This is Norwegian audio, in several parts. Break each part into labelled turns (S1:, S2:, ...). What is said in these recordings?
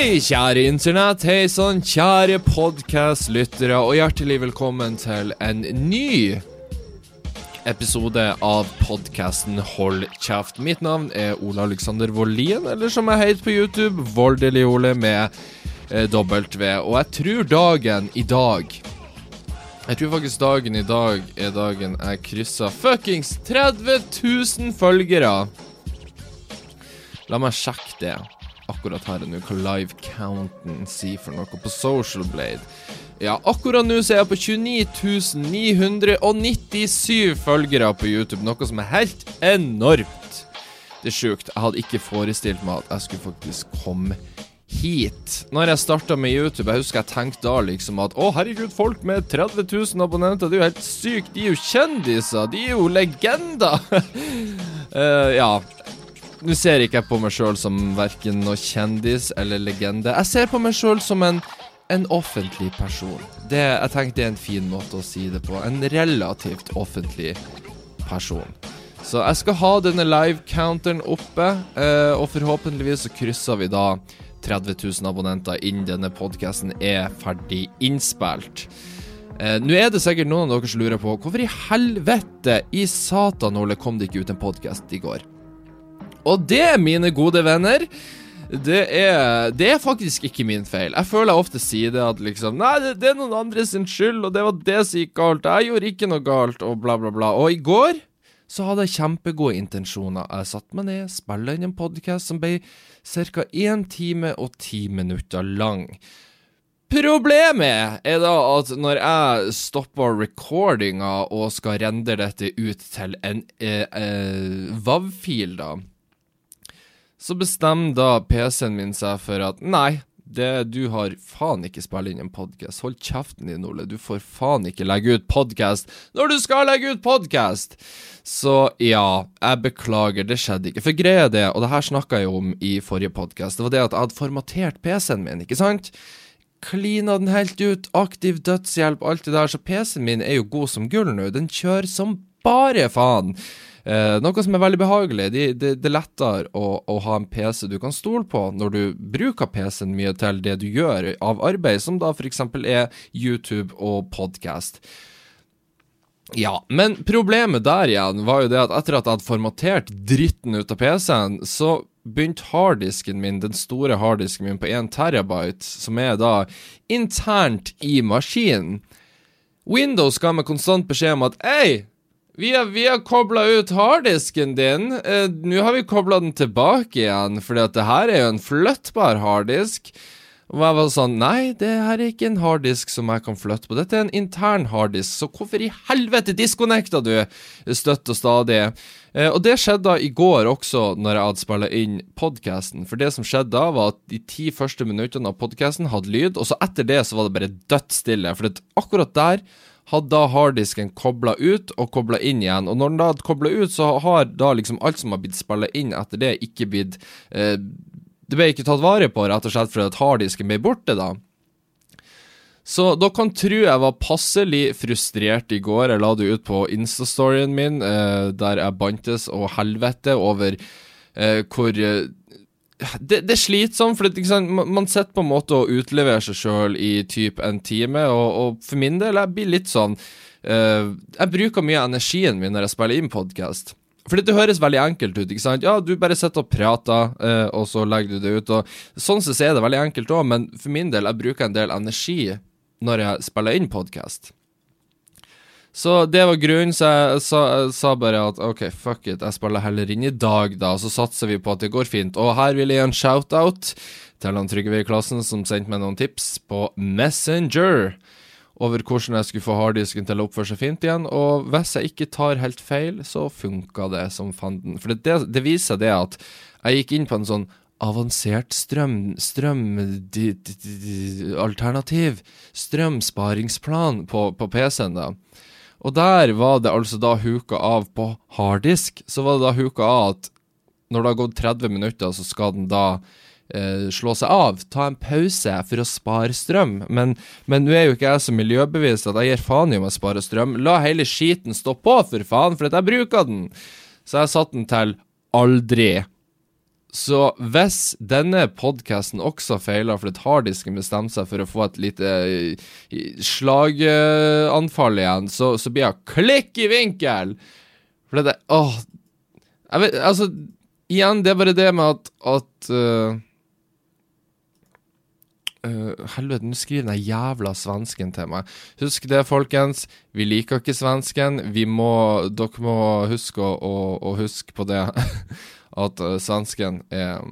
S1: Hei, kjære internett. Hei sann, kjære podkastlyttere, og hjertelig velkommen til en ny episode av podkasten Hold kjeft. Mitt navn er Ole Alexander Wollien, eller som jeg heter på YouTube, Voldelig Ole med eh, W. Og jeg tror dagen i dag Jeg tror faktisk dagen i dag er dagen jeg kryssa fuckings 30 000 følgere. La meg sjekke det akkurat her og nå, hva live counten sier for noe på Social Blade. Ja, akkurat nå så er jeg på 29 997 følgere på YouTube, noe som er helt enormt. Det er sjukt. Jeg hadde ikke forestilt meg at jeg skulle faktisk komme hit. Når jeg starta med YouTube, jeg husker jeg tenkte da liksom at å, herregud, folk med 30 000 abonnenter, det er jo helt sykt. De er jo kjendiser. De er jo legender. uh, ja. Nå ser ikke jeg på meg sjøl som verken noe kjendis eller legende. Jeg ser på meg sjøl som en, en offentlig person. Det, jeg tenker det er en fin måte å si det på. En relativt offentlig person. Så jeg skal ha denne live-counteren oppe, eh, og forhåpentligvis så krysser vi da 30 000 abonnenter innen denne podkasten er ferdig innspilt. Eh, Nå er det sikkert noen av dere som lurer på hvorfor i helvete i satan, Ole, kom det ikke ut en podkast i går? Og det, mine gode venner det er, det er faktisk ikke min feil. Jeg føler jeg ofte sier det at liksom Nei, det, det er noen andre sin skyld, og det var det som gikk galt. Jeg gjorde ikke noe galt, og bla, bla, bla. Og i går så hadde jeg kjempegode intensjoner. Jeg satte meg ned, spilte inn en podkast som ble ca. 1 time og 10 minutter lang. Problemet er da at når jeg stopper recordinga og skal rendre dette ut til en eh, eh, WAV-fil, da så bestemmer da PC-en min seg for at nei, det, du har faen ikke spilt inn en podkast. Hold kjeften din, Ole. Du får faen ikke legge ut podkast når du skal legge ut podkast! Så ja, jeg beklager, det skjedde ikke. For greia er det, og det her snakka jeg om i forrige podkast, det var det at jeg hadde formatert PC-en min, ikke sant? Klina den helt ut, aktiv dødshjelp, alt det der, så PC-en min er jo god som gull nå. Den kjører som bare faen. Eh, noe som er veldig behagelig. Det, de, de er lettere å, å, ha en PC du kan stole på når du bruker PC-en mye til det du gjør av arbeid, som da f.eks. er YouTube og podkast. Ja, men problemet der igjen var jo det at etter at jeg hadde formatert dritten ut av PC-en, så begynte harddisken min, den store harddisken min på 1 terabyte, som er da internt i maskinen Windows ga meg konstant beskjed om at Ei, vi har, vi har kobla ut harddisken din. Eh, Nå har vi kobla den tilbake igjen, for det her er jo en flyttbar harddisk. Og jeg var sånn Nei, det her er ikke en harddisk som jeg kan flytte på. Dette er en intern harddisk, så hvorfor i helvete disconnecta du støtt og stadig? Eh, og det skjedde da i går også, når jeg hadde spilla inn podkasten. For det som skjedde da, var at de ti første minuttene av podkasten hadde lyd, og så etter det så var det bare dødsstille. For akkurat der hadde da harddisken kobla ut og kobla inn igjen. Og når den da hadde kobla ut, så har da liksom alt som har blitt spilla inn etter det, ikke blitt eh, Det ble ikke tatt vare på, rett og slett fordi at harddisken ble borte, da. Så dere tro jeg var passelig frustrert i går. Jeg la det ut på Insta-storyen min, eh, der jeg bantes og helvete over eh, hvor eh, det, det, er slitsomt, for det, sant, man sitter på en måte og utleverer seg sjøl i typ en time, og, og, for min del, jeg blir litt sånn uh, Jeg bruker mye av energien min når jeg spiller inn podkast. Fordi det høres veldig enkelt ut. ikke sant? Ja, du bare sitter og prater, uh, og så legger du det ut. og Sånn sett er det veldig enkelt òg, men for min del, jeg bruker en del energi når jeg spiller inn podkast. Så det var grunnen, så jeg sa, sa, bare at OK, fuck it, jeg spiller heller inn i dag, da, og så satser vi på at det går fint. Og her vil jeg gi en shout-out til han Trygve i klassen som sendte meg noen tips på Messenger over hvordan jeg skulle få harddisken til å oppføre seg fint igjen. Og hvis jeg ikke tar helt feil, så funka det som fanden. For det, det viser det at jeg gikk inn på en sånn avansert strøm... strøm... Alternativ strømsparingsplan på, på PC-en, da. Og der var det altså da huka av på harddisk. Så var det da huka av at når det har gått 30 minutter, så skal den da eh, slå seg av. Ta en pause for å spare strøm. Men nå er jo ikke jeg så miljøbevisst at jeg gir faen i om jeg sparer strøm. La hele skiten stå på, for faen, for at jeg bruker den. Så jeg satte den til aldri. Så hvis denne podkasten også feiler fordi harddisken bestemte seg for å få et lite eh, slaganfall igjen, så, så blir jeg klikk i vinkel! For det Åh. Jeg vet, altså Igjen, det er bare det med at, at uh, Uh, helvete, nå skriver den jævla svensken til meg. Husk det, folkens. Vi liker ikke svensken. Vi må, dere må huske å, å, å huske på det. At uh, svensken er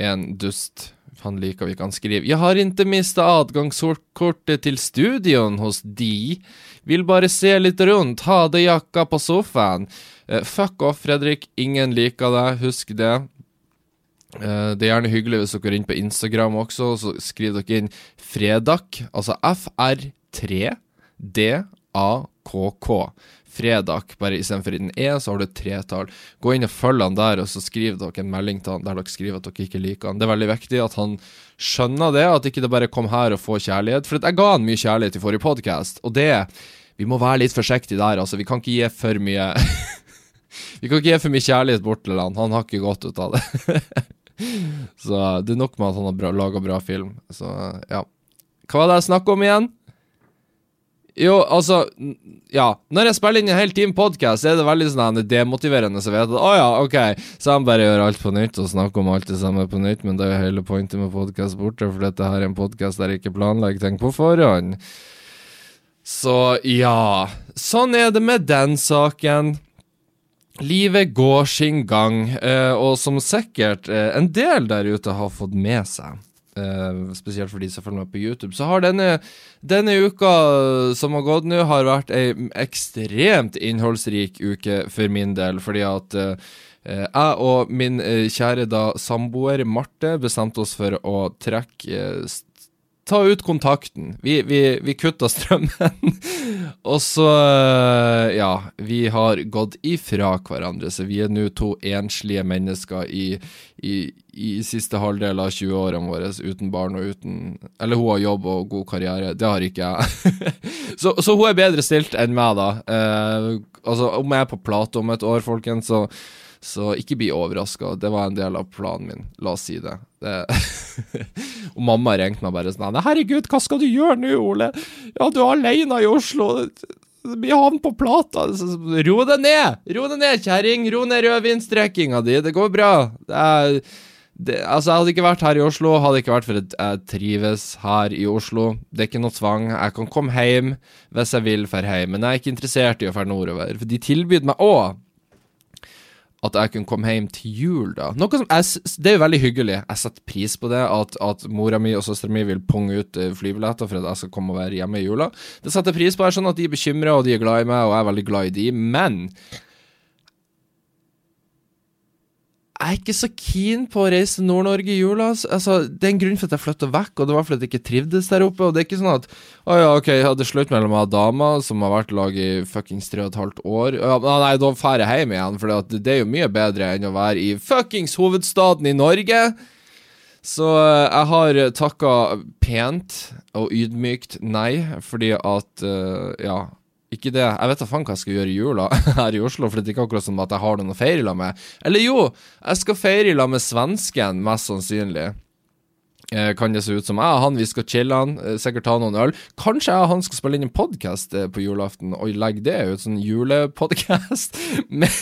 S1: en dust. Han liker vi kan skrive. Jeg har ikke mista adgangskortet til studioen hos de. Vil bare se litt rundt. Ha det jakka på sofaen. Uh, fuck off, Fredrik. Ingen liker deg. Husk det. Uh, det er gjerne hyggelig hvis dere går inn på Instagram også, så skriver dere inn fredag, altså F-R3-D-A-K-K. Fredag, bare istedenfor en E, så har du et tretall. Gå inn og følg han der, og så skriver dere en melding til han der dere skriver at dere ikke liker han. Det er veldig viktig at han skjønner det, at ikke det bare kom her og få kjærlighet. For jeg ga han mye kjærlighet i forrige podkast, og det Vi må være litt forsiktige der, altså. Vi kan ikke gi for mye Vi kan ikke gi for mye kjærlighet bort til han. Han har ikke godt ut av det. Så det er nok med at han har laga bra film. Så ja. Hva var det jeg snakka om igjen? Jo, altså Ja. Når jeg spiller inn en hel time podkast, er det veldig sånn demotiverende så vet at å ja, ok, så han bare gjør alt på nytt og snakker om alt det samme på nytt, men det er jo hele pointet med podkast borte, for dette her er en podkast der jeg ikke planlegger ting på forhånd. Så ja. Sånn er det med den saken. Livet går sin gang, eh, og som sikkert eh, en del der ute har fått med seg, eh, spesielt for de som følger med på YouTube, så har denne, denne uka som har gått nå, har vært ei ekstremt innholdsrik uke for min del, fordi at jeg og min kjære da samboer Marte bestemte oss for å trekke ta ut kontakten. Vi, vi, vi kutta strømmen. og så Ja, vi har gått ifra hverandre, så vi er nå to enslige mennesker i, i, i siste halvdel av 20-årene våre uten barn og uten Eller hun har jobb og god karriere. Det har ikke jeg. så, så, hun er bedre stilt enn meg, da. Eh, altså, om jeg er på plate om et år, folkens, så så ikke bli overraska. Det var en del av planen min. La oss si det. det og mamma ringte meg bare sånn 'Herregud, hva skal du gjøre nå, Ole? Ja, du er aleine i Oslo. Vi havner på plata. Ro deg ned! Ro deg ned, kjerring! Ro ned rødvinstrekkinga di. Det går bra. Det er det, altså, Jeg hadde ikke vært her i Oslo, hadde ikke vært for at jeg trives her i Oslo. Det er ikke noe tvang. Jeg kan komme hjem hvis jeg vil dra hjem, men jeg er ikke interessert i å dra nordover. For de tilbyr meg òg at jeg kunne komme hjem til jul, da. Noe som jeg, Det er jo veldig hyggelig. Jeg setter pris på det, at, at mora mi og søstera mi vil punge ut eh, flybilletter for at jeg skal komme og være hjemme i jula. Det setter jeg pris på. Jeg skjønner at de er bekymra, og de er glad i meg, og jeg er veldig glad i de, men jeg er ikke så keen på å reise til Nord-Norge i jula. Altså, det er en grunn for at jeg flytta vekk, og det var fordi jeg ikke trivdes der oppe. Og det er ikke sånn at å ja, ok, jeg hadde slutt mellom og dama som har vært i lag i fuckings tre og et halvt år. Ja, nei, da drar jeg hjem igjen, for det er jo mye bedre enn å være i fuckings hovedstaden i Norge. Så eh, jeg har takka pent og ydmykt nei, fordi at uh, Ja ikke det. Jeg vet da faen hva jeg skal gjøre i jula her i Oslo, for det er ikke akkurat som at jeg har noen å feire la med. Eller jo, jeg skal feire la med svensken, mest sannsynlig. Eh, kan det se ut som jeg og han, vi skal chille han, eh, sikkert ta noen øl. Kanskje jeg og han skal spille inn en podkast eh, på julaften, og legge det ut, sånn julepodkast med,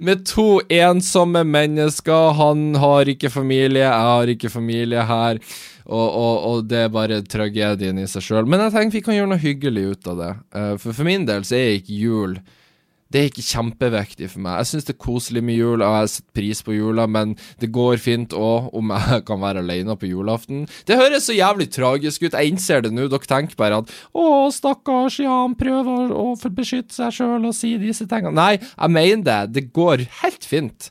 S1: med to ensomme mennesker. Han har ikke familie, jeg har ikke familie her. Og, og, og, det er bare tragedien i seg sjøl. Men jeg tenker vi kan gjøre noe hyggelig ut av det. Uh, for for min del så er ikke jul Det er ikke kjempeviktig for meg. Jeg syns det er koselig med jul, og jeg setter pris på jula, men det går fint òg om jeg kan være alene på julaften. Det høres så jævlig tragisk ut, jeg innser det nå. Dere tenker bare at å, stakkars, ja, han prøver å beskytte seg sjøl og si disse tingene. Nei, jeg mener det. Det går helt fint.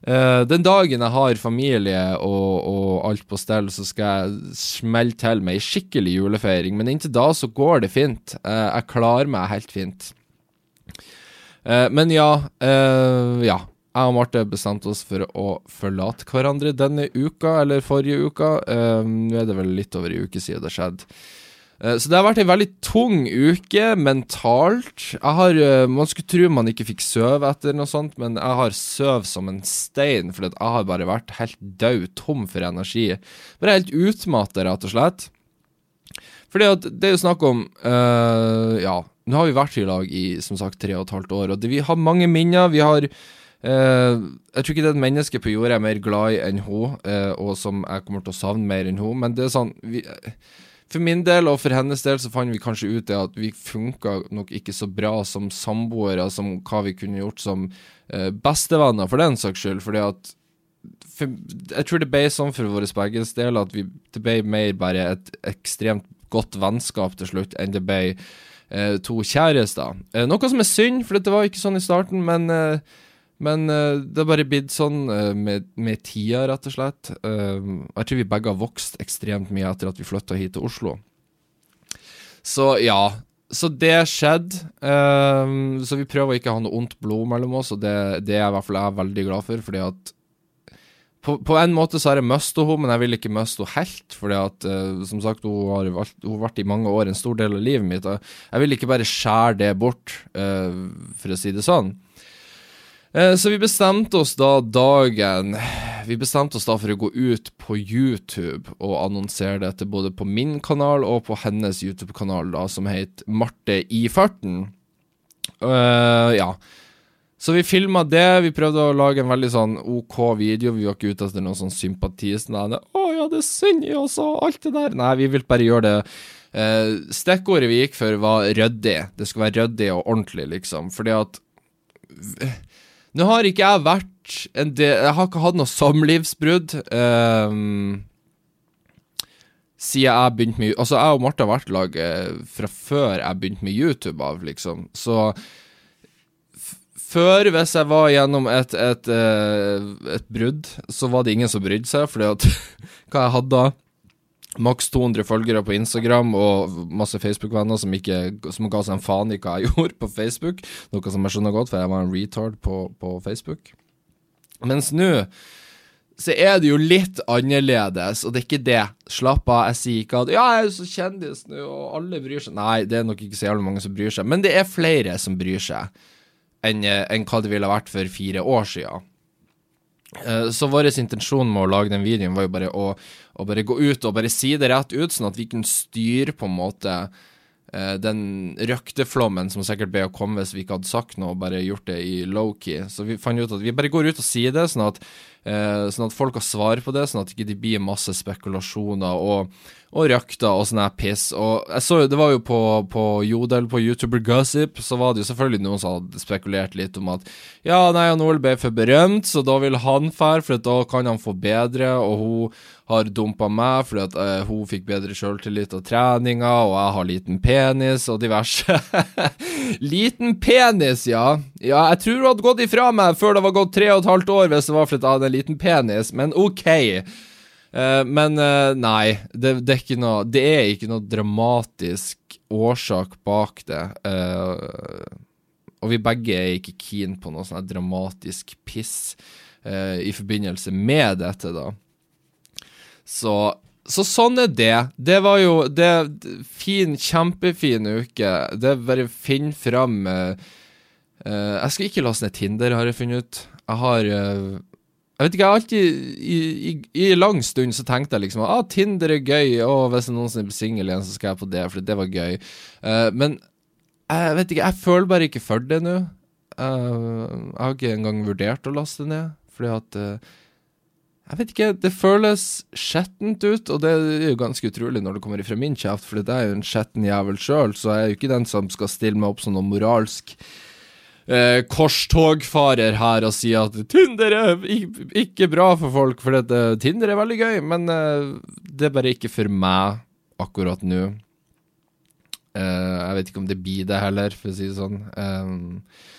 S1: Uh, den dagen jeg har familie og, og, alt på stell, så skal jeg smelle til med ei skikkelig julefeiring. Men inntil da så går det fint. Uh, jeg klarer meg helt fint. Uh, men ja, ja. Jeg og Marte bestemte oss for å forlate hverandre denne uka, eller forrige uka. Nå er det vel litt over ei uke siden det skjedde. Eh, så det har vært ei veldig tung uke mentalt. Jeg har, eh, Man skulle tro man ikke fikk sove etter noe sånt, men jeg har søv som en stein, fordi jeg har bare vært helt død, tom for energi. Bare helt utmatta, rett og slett. Fordi at det er jo snakk om uh, Ja, nå har vi vært i lag i som sagt tre og et halvt år, og det, vi har mange minner. Vi har uh, Jeg tror ikke det er et menneske på jorda jeg er mer glad i enn hun, uh, og som jeg kommer til å savne mer enn hun, men det er sånn vi, for min del og for hennes del så fant vi kanskje ut det at vi funka nok ikke så bra som samboere som hva vi kunne gjort som uh, bestevenner, for den saks skyld. Fordi at for, Jeg tror det ble sånn for våre begges del at vi, det ble mer bare et ekstremt godt vennskap til slutt enn det ble uh, to kjærester. Uh, noe som er synd, for det var ikke sånn i starten, men men uh, det har bare blitt sånn uh, med, med, tida, rett og slett. Uh, jeg tror vi begge har vokst ekstremt mye etter at vi flytta hit til Oslo. Så ja. Så det skjedde. så vi prøver ikke å ha noe ondt blod mellom oss, og det, det er i hvert fall jeg veldig glad for, fordi at på, på, en måte så har jeg mista henne, men jeg vil ikke miste henne helt. fordi at, som sagt, hun har, valgt, hun har, vært i mange år en stor del av livet mitt. Jeg vil ikke bare skjære det bort, for å si det sånn. Eh, så vi bestemte oss da dagen Vi bestemte oss da for å gå ut på YouTube og annonsere dette både på min kanal og på hennes YouTube-kanal, da, som het Marte i farten. Uh, ja. Så vi filma det. Vi prøvde å lage en veldig sånn OK video. Vi var ikke ute etter noen sånn sympati. Sånn, 'Å ja, det er synd i oss', og alt det der. Nei, vi vil bare gjøre det. Uh, stikkordet vi gikk for, var ryddig. Det skulle være ryddig og ordentlig, liksom. Fordi at nå har ikke jeg vært en del Jeg har ikke hatt noe samlivsbrudd. Um, siden jeg begynte med Altså, jeg og Marte har vært lag uh, fra før jeg begynte med YouTube av, liksom. Så før, hvis jeg var gjennom et, et, et, uh, et brudd, så var det ingen som brydde seg, fordi at hva jeg hadde da maks 200 følgere på Instagram og masse Facebook-venner som, som ga seg en faen i hva jeg gjorde på Facebook. Noe som jeg skjønner godt, for jeg var en retard på, på Facebook. Mens nå så er det jo litt annerledes, og det er ikke det. Slapp av, jeg sier ikke at 'ja, jeg er jo så kjendis nå, og alle bryr seg'. Nei, det er nok ikke så jævlig mange som bryr seg, men det er flere som bryr seg enn, enn hva det ville vært for fire år siden. Eh, så vår intensjon med å lage den videoen var jo bare å, å, bare gå ut og bare si det rett ut, sånn at vi kunne styre på en måte uh, den røkteflommen som sikkert ble å komme hvis vi ikke hadde sagt noe og bare gjort det i low-key. Så vi fant ut at vi bare går ut og sier det, sånn at, sånn at folk har svar på det, sånn at det ikke blir masse spekulasjoner. og og røkter og sånn piss. Og jeg så jo, det var jo på, på Jodel, på YouTuber Gossip, så var det jo selvfølgelig noen som hadde spekulert litt om at ja, nei, Noel ble for berømt, så da vil han fære, for da kan han få bedre, og hun har dumpa meg fordi at uh, hun fikk bedre sjøltillit av treninga, og jeg har liten penis og diverse. liten penis, ja. Ja, jeg tror hun hadde gått ifra meg før det var gått tre og et halvt år hvis det var fordi jeg hadde liten penis, men ok. Uh, men uh, nei, det, det, er noe, det, er ikke noe dramatisk årsak bak det. Uh, og vi begge er ikke keen på noe sånn dramatisk piss i forbindelse med dette, da. Så, så, sånn er det. Det var jo det, fin, kjempefin uke. Det er bare finn fram Jeg skal ikke laste ned Tinder, har jeg funnet ut. Jeg har jeg vet ikke, jeg har alltid i, i, i, lang stund så tenkte jeg liksom ah, Tinder er gøy, og hvis jeg noensinne blir singel igjen, så skal jeg på det, for det var gøy. Uh, men jeg vet ikke, jeg føler bare ikke for det nå. Uh, jeg har ikke engang vurdert å laste ned, fordi at uh, Jeg vet ikke, det føles skjettent ut, og det er jo ganske utrolig når det kommer ifra min kjeft, for det er jo en skjetten jævel sjøl, så jeg er jo ikke den som skal stille meg opp som noe moralsk eh, korstogfarer her og sier at Tinder er ikke bra for folk, for dette. Tinder er veldig gøy, men eh, det er bare ikke for meg akkurat nå. Eh, jeg vet ikke om det blir det heller, for å si det sånn. Eh,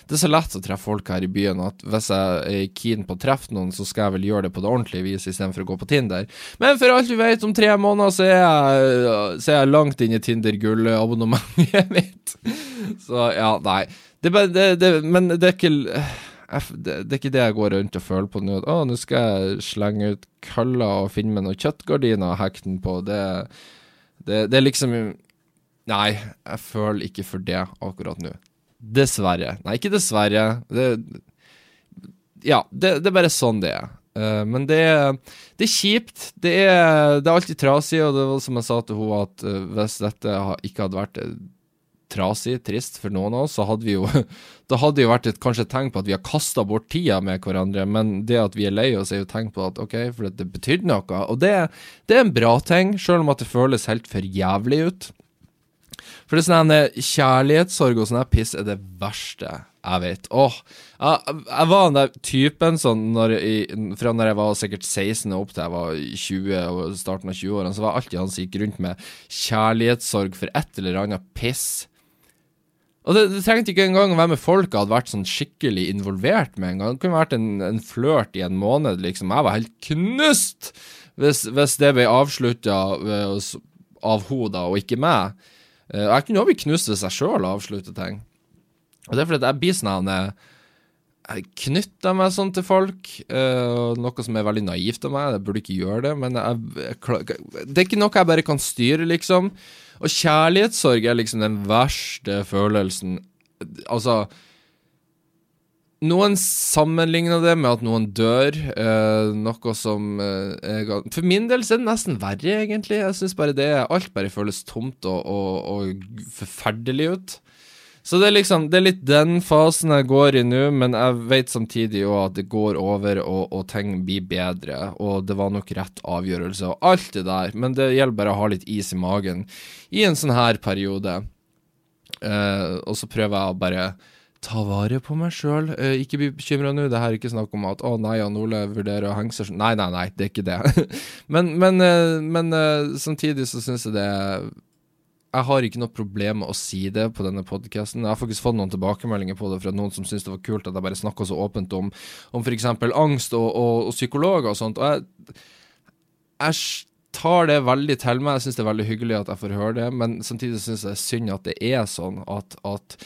S1: det er så lett å treffe folk her i byen at hvis jeg er keen på å treffe noen, så skal jeg vel gjøre det på det ordentlige vis istedenfor å gå på Tinder. Men for alt du vet, om tre måneder så er jeg, så er jeg langt inn i Tinder-gullabonnementet mitt. Så ja, nei. Det det, det, men det er ikke det, det, er ikke det jeg går rundt og føler på nå. Å, nå skal jeg slenge ut kølla og finne meg noen kjøttgardiner og hekte den på. Det, det, er liksom Nei, jeg føler ikke for det akkurat nå. Dessverre. Nei, ikke dessverre. Det, ja, det, det, er bare sånn det er. Uh, men det, det, er kjipt. Det er, det er alltid trasig, og det var som jeg sa til henne, at uh, hvis dette ikke hadde vært uh, trasig, trist for noen av oss, så hadde vi jo Da hadde det jo vært et, kanskje et tegn på at vi har kasta bort tida med hverandre, men det at vi er lei oss, er jo tegn på at OK, for det betydde noe. Og det, det er en bra ting, sjøl om at det føles helt for jævlig ut. For det er sånn kjærlighetssorg og sånn piss er det verste jeg vet. Åh, jeg, jeg, var den der typen sånn når jeg, fra når jeg var sikkert 16 og opp til jeg var 20 og starten av 20-årene, så var alltid han som gikk rundt med kjærlighetssorg for et eller annet piss. Og det, det, trengte ikke engang å være med folk jeg hadde vært sånn skikkelig involvert med en gang. Det kunne vært en, en flørt i en måned, liksom. Jeg var helt knust hvis, hvis det ble avslutta av henne, og ikke meg. Eh, jeg kunne også bli knust hvis jeg sjøl avslutter ting. Og det er fordi jeg blir sånn Jeg knytter meg sånn til folk, noe som er veldig naivt av meg. Jeg burde ikke gjøre det, men jeg, jeg, det er ikke noe jeg bare kan styre, liksom. Og kjærlighetssorg er liksom den verste følelsen. Altså Noen sammenligner det med at noen dør, eh, noe som er For min del er det nesten verre, egentlig. Jeg syns bare det Alt bare føles tomt og, og, og forferdelig ut. Så det er liksom Det er litt den fasen jeg går i nå, men jeg vet samtidig òg at det går over, og, og, ting blir bedre, og det var nok rett avgjørelse, og alt det der, men det gjelder bare å ha litt is i magen i en sånn her periode. Uh, og så prøver jeg å bare ta vare på meg sjøl. Eh, ikke bli bekymra nå. Det her er ikke snakk om at 'Å nei, Jan Ole vurderer å henge seg. Nei, nei, nei, det er ikke det. men, men, uh, men samtidig så syns jeg det er jeg har ikke noe problem med å si det på denne podkasten. Jeg har faktisk fått noen tilbakemeldinger på det fra noen som syns det var kult at jeg bare snakka så åpent om, om f.eks. angst og, og, og, psykologer og sånt. Og jeg, jeg tar det veldig til meg. Jeg syns det er veldig hyggelig at jeg får høre det, men samtidig syns jeg det er synd at det er sånn at, at,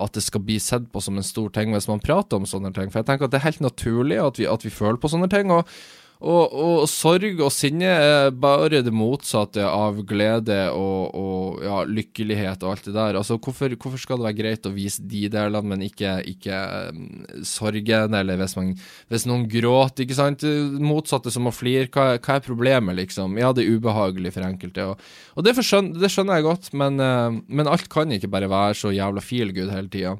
S1: at det skal bli sett på som en stor ting hvis man prater om sånne ting. For jeg tenker at det er helt naturlig at vi, at vi føler på sånne ting. og og, og, sorg og sinne er bare det motsatte av glede og, og ja, lykkelighet og alt det der. Altså, hvorfor, hvorfor, skal det være greit å vise de delene, men ikke, ikke um, sorgen, eller hvis, man, hvis, noen gråter, ikke sant? Motsatte som å flire, hva, hva, er problemet, liksom? Ja, det er ubehagelig for enkelte, og, og det, skjønner, det, skjønner jeg godt, men, uh, men alt kan ikke bare være så jævla feel good hele tida.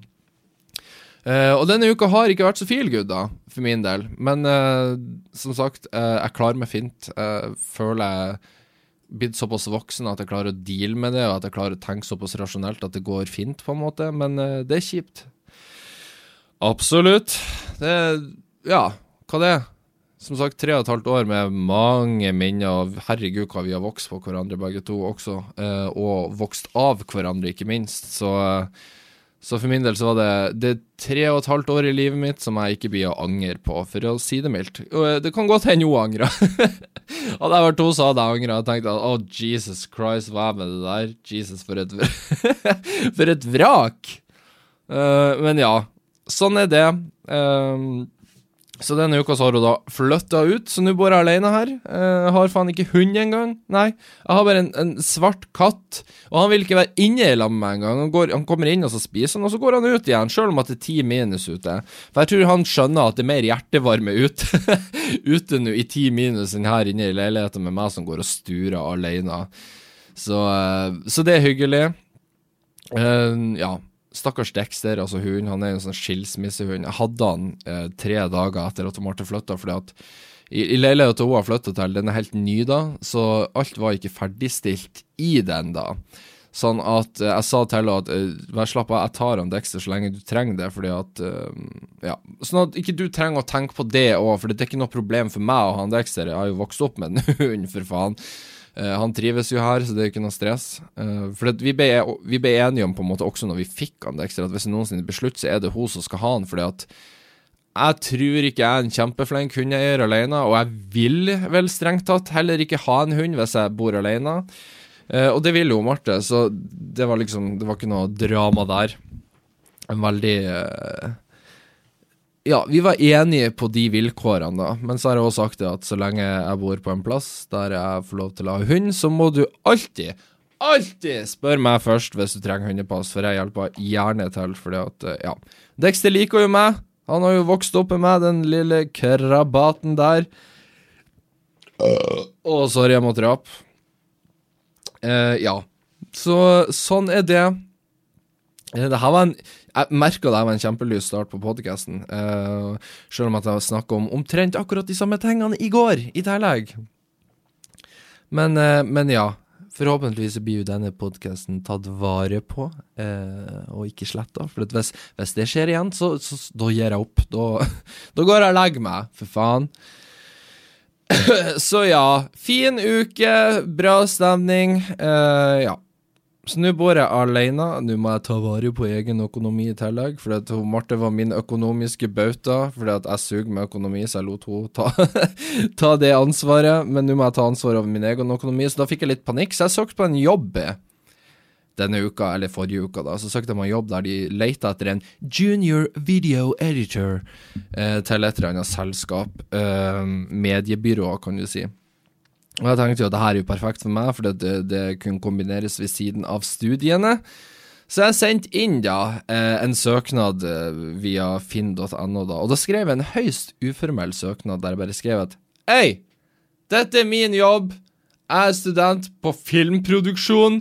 S1: Uh, og denne uka har ikke vært så feel good, da, for min del. Men uh, som sagt, uh, jeg klarer meg fint. Føler jeg blitt såpass voksen at jeg klarer å deale med det, og at jeg klarer å tenke såpass rasjonelt at det går fint, på en måte. Men det er kjipt. Absolutt. Det Ja, hva det er? Som sagt, tre og et halvt år med mange minner, og herregud hva vi har vokst på hverandre begge to også. og vokst av hverandre, ikke minst. Så så for min del så var det Det tre og et halvt år i livet mitt som jeg ikke blir å angre på, for å si det mildt. Eh, det kan godt hende hun angrer. hadde jeg vært to så hadde angra og tenkt at oh, Jesus Christ, hva er med det der? Jesus, for et For et vrak! Uh, men ja, sånn er det. Uh, så denne uka så har hun da flytta ut, så nå bor jeg alene her. Jeg har faen ikke hund engang. Nei, jeg har bare en, en, svart katt, og han vil ikke være inne i lag med meg engang. Han, han kommer inn og så spiser han, og så går han ut igjen, sjøl om at det er ti minus ute. For jeg tror han skjønner at det er mer hjertevarme ute, ute nå i ti minus enn her inne i leiligheten med meg som går og sturer alene. Så, eh, så det er hyggelig. Uh, ja. Stakkars Dexter, altså hunden, han er en sånn skilsmissehund. Jeg hadde han eh, tre dager etter at Marte flytta, fordi at i, i leiligheten hun har flytta til, den er helt ny da, så alt var ikke ferdigstilt i den da. Sånn at eh, jeg sa til henne at eh, vær slapp av, jeg tar han Dexter så lenge du trenger det, fordi at eh, Ja. Sånn at ikke du trenger å tenke på det òg, for det er ikke noe problem for meg og han Dexter. Jeg har jo vokst opp med en hund, for faen. Uh, han trives jo her, så det er ikke noe stress. Uh, for vi ble, vi, ble, enige om, på en måte også når vi fikk han Dexter, at hvis det noensinne beslutter, så er det hun som skal ha han. fordi at jeg tror ikke jeg er en kjempeflink hundeeier alene, og jeg vil vel strengt tatt heller ikke ha en hund hvis jeg bor alene. Uh, og det vil jo Marte, så det var liksom Det var ikke noe drama der. En veldig ja, vi var enige på de vilkårene, da. Men så har jeg også sagt det at så lenge jeg bor på en plass der jeg får lov til å ha hund, så må du alltid, alltid spørre meg først hvis du trenger hundepass, for jeg hjelper gjerne til. Fordi at, ja. Dexter liker jo meg. Han har jo vokst opp med meg, den lille krabaten der. Å, uh, sorry, jeg måtte rape. Uh, ja. Så sånn er det. Uh, det her var en Jeg merka det var en kjempelys start på podkasten. Uh, selv om at jeg snakka om omtrent akkurat de samme tingene i går, i tillegg. Men, men ja. Forhåpentligvis blir jo denne podkasten tatt vare på, eh, og ikke sletta. For hvis, hvis, det skjer igjen, så, så, da gir jeg opp. Da, da går jeg og legger meg, for faen. så ja, fin uke, bra stemning. Eh, ja. Så nå bor jeg alene. Nå må jeg ta vare på egen økonomi i tillegg. For at Marte var min økonomiske bauta, fordi at jeg suger med økonomi, så jeg lot henne ta, ta, det ansvaret. Men nå må jeg ta ansvar over min egen økonomi, så da fikk jeg litt panikk. Så jeg søkte på en jobb denne uka, eller forrige uka, da. Så søkte jeg meg en jobb der de leita etter en junior video editor eh, til et eller annet selskap. Eh, mediebyrå, kan du si. Og jeg tenkte jo at det her er jo perfekt for meg, for det, det kunne kombineres ved siden av studiene. Så jeg sendte inn da eh, en søknad eh, via finn.no, da, og da skrev jeg en høyst uformell søknad der jeg bare skrev at Hei, dette er min jobb. Jeg er student på filmproduksjon.